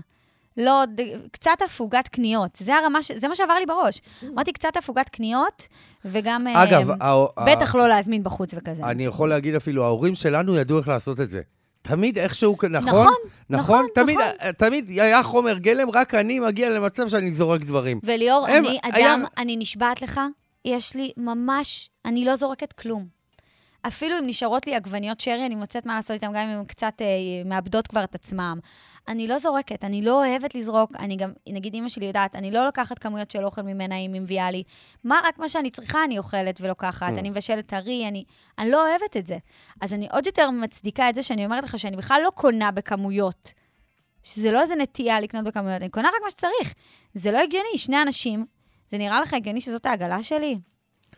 C: לא, ד... קצת הפוגת קניות. זה הרמה, ש... זה מה שעבר לי בראש. אמרתי, קצת הפוגת קניות, וגם...
D: אגב,
C: אה,
D: ה-
C: בטח לא להזמין בחוץ וכזה.
D: אני יכול להגיד אפילו, ההורים שלנו ידעו איך לעשות את זה. תמיד איכשהו, נכון?
C: נכון, נכון,
D: תמיד,
C: נכון.
D: תמיד היה חומר גלם, רק אני מגיע למצב שאני זורק דברים.
C: וליאור,
D: הם-
C: אני
D: היה-
C: אדם, אני נשבעת לך, יש לי ממש, אני לא זורקת כלום. אפילו אם נשארות לי עגבניות שרי, אני מוצאת מה לעשות איתן, גם אם הן קצת אה, מאבדות כבר את עצמם. אני לא זורקת, אני לא אוהבת לזרוק, אני גם, נגיד אימא שלי יודעת, אני לא לוקחת כמויות של אוכל ממנה אם היא מביאה לי. מה, רק מה שאני צריכה אני אוכלת ולוקחת,
D: Mm.
C: אני מבשלת טרי, אני, אני לא אוהבת את זה. אז אני עוד יותר מצדיקה את זה שאני אומרת לך שאני בכלל לא קונה בכמויות. שזה לא איזה נטייה לקנות בכמויות, אני קונה רק מה שצריך. זה לא הגיוני, שני אנשים, זה נראה לך הגיוני שזאת העגלה שלי?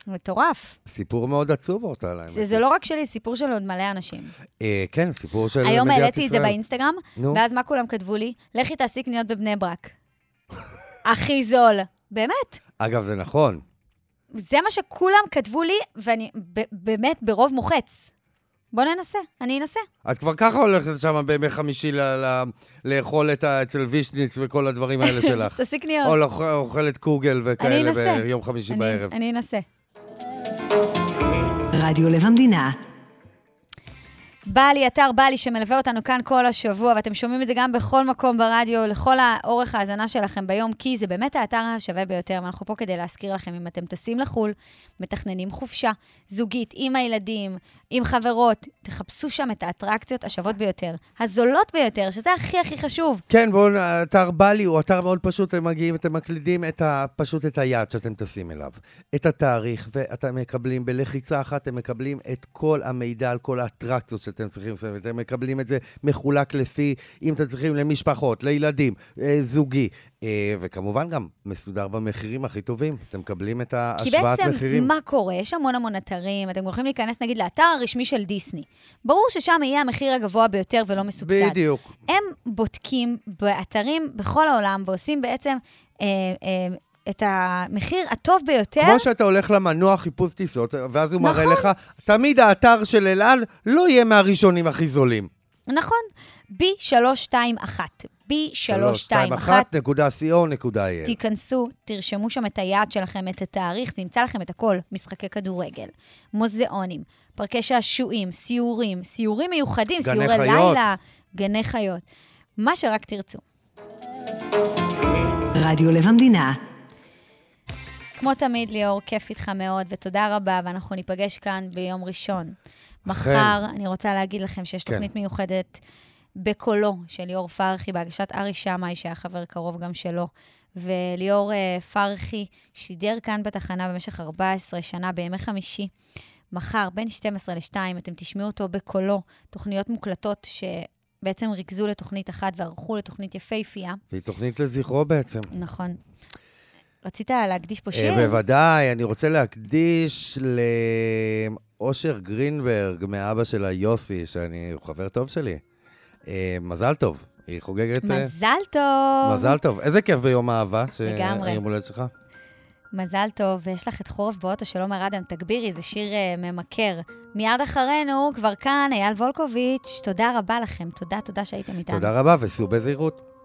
C: מטורף.
D: סיפור מאוד עצוב, אורטל, האמת.
C: זה, זה לא רק שלי, סיפור של עוד מלא אנשים.
D: אה, כן, סיפור של מדינת
C: היום
D: ישראל.
C: העליתי את זה באינסטגרם,
D: נו.
C: ואז מה כולם כתבו לי? לכי תעשי קניות בבני ברק. הכי זול. באמת.
D: אגב, זה נכון.
C: זה מה שכולם כתבו לי, ואני באמת ברוב מוחץ. בוא ננסה, אני אנסה.
D: את כבר ככה הולכת שם בימי חמישי ל- ל- לאכול את ה- אצל וישניץ וכל הדברים האלה שלך.
C: תעשי קניות.
D: או אוכלת קוגל וכאלה. ביום חמישי בערב.
C: אני אנסה.
B: רדיו לב המדינה.
C: בלי, אתר בלי, שמלווה אותנו כאן כל השבוע, ואתם שומעים את זה גם בכל מקום ברדיו, לכל האורך ההאזנה שלכם ביום, כי זה באמת האתר השווה ביותר, ואנחנו פה כדי להזכיר לכם, אם אתם טסים לחו"ל, מתכננים חופשה זוגית, עם הילדים, עם חברות, תחפשו שם את האטרקציות השוות ביותר, הזולות ביותר, שזה הכי הכי חשוב.
D: כן, בואו, אתר בלי הוא אתר מאוד פשוט, אתם מגיעים, אתם מקלידים את ה, פשוט את היעד שאתם טסים אליו, את התאריך, ואתם מקבלים, בלחיצה אחת אתם מקבלים את כל המידע על כל האטרקציות שאתם צריכים לסיים, אתם מקבלים את זה מחולק לפי, אם אתם צריכים למשפחות, לילדים, אה, זוגי, אה, וכמובן גם מסודר במחירים הכי טובים, אתם מקבלים את
C: כי
D: ההשוואת
C: בעצם,
D: מחירים.
C: מה קורה? יש המון המון אתרים, אתם יכולים להיכנס נגיד לאתר הרשמי של דיסני. ברור ששם יהיה המחיר הגבוה ביותר ולא מסובסד.
D: בדיוק.
C: הם בודקים באתרים בכל העולם ועושים בעצם אה, אה, את המחיר הטוב ביותר.
D: כמו שאתה הולך למנוע חיפוש טיסות, ואז הוא מראה
C: נכון.
D: לך, תמיד האתר של אל על לא יהיה מהראשונים הכי זולים.
C: נכון, B321. B321.
D: .co.il
C: תיכנסו, תרשמו שם את היעד שלכם, את התאריך, זה ימצא לכם את הכל. משחקי כדורגל, מוזיאונים, פארקי שעשועים, סיורים, סיורים מיוחדים,
D: גני
C: סיורי
D: חיות.
C: לילה, גני חיות. מה שרק תרצו.
B: רדיו לב המדינה.
C: כמו תמיד, ליאור, כיף איתך מאוד, ותודה רבה, ואנחנו ניפגש כאן ביום ראשון. מחר, אני רוצה להגיד לכם שיש
D: כן.
C: תוכנית מיוחדת בקולו של ליאור פרחי, בהגשת ארי שמאי, שהיה חבר קרוב גם שלו. וליאור אה, פרחי שידר כאן בתחנה במשך 14 שנה, בימי חמישי. מחר, בין 12 ל-2, אתם תשמעו אותו בקולו, תוכניות מוקלטות שבעצם ריכזו לתוכנית אחת וערכו לתוכנית יפהפייה.
D: והיא תוכנית לזכרו בעצם.
C: נכון. רצית להקדיש פה שיר?
D: אה, בוודאי, אני רוצה להקדיש לאושר גרינברג, מאבא שלה יוסי, שאני, הוא חבר טוב שלי. אה, מזל טוב, היא חוגגת... אה,
C: מזל טוב.
D: מזל טוב. איזה כיף ביום האהבה. שהיום הולדת שלך.
C: מזל טוב, ויש לך את חורף באוטו של עומר אדם, תגבירי, זה שיר uh, ממכר. מיד אחרינו, כבר כאן, אייל וולקוביץ', תודה רבה לכם, תודה, תודה שהייתם איתנו.
D: תודה רבה, וסעו בזהירות.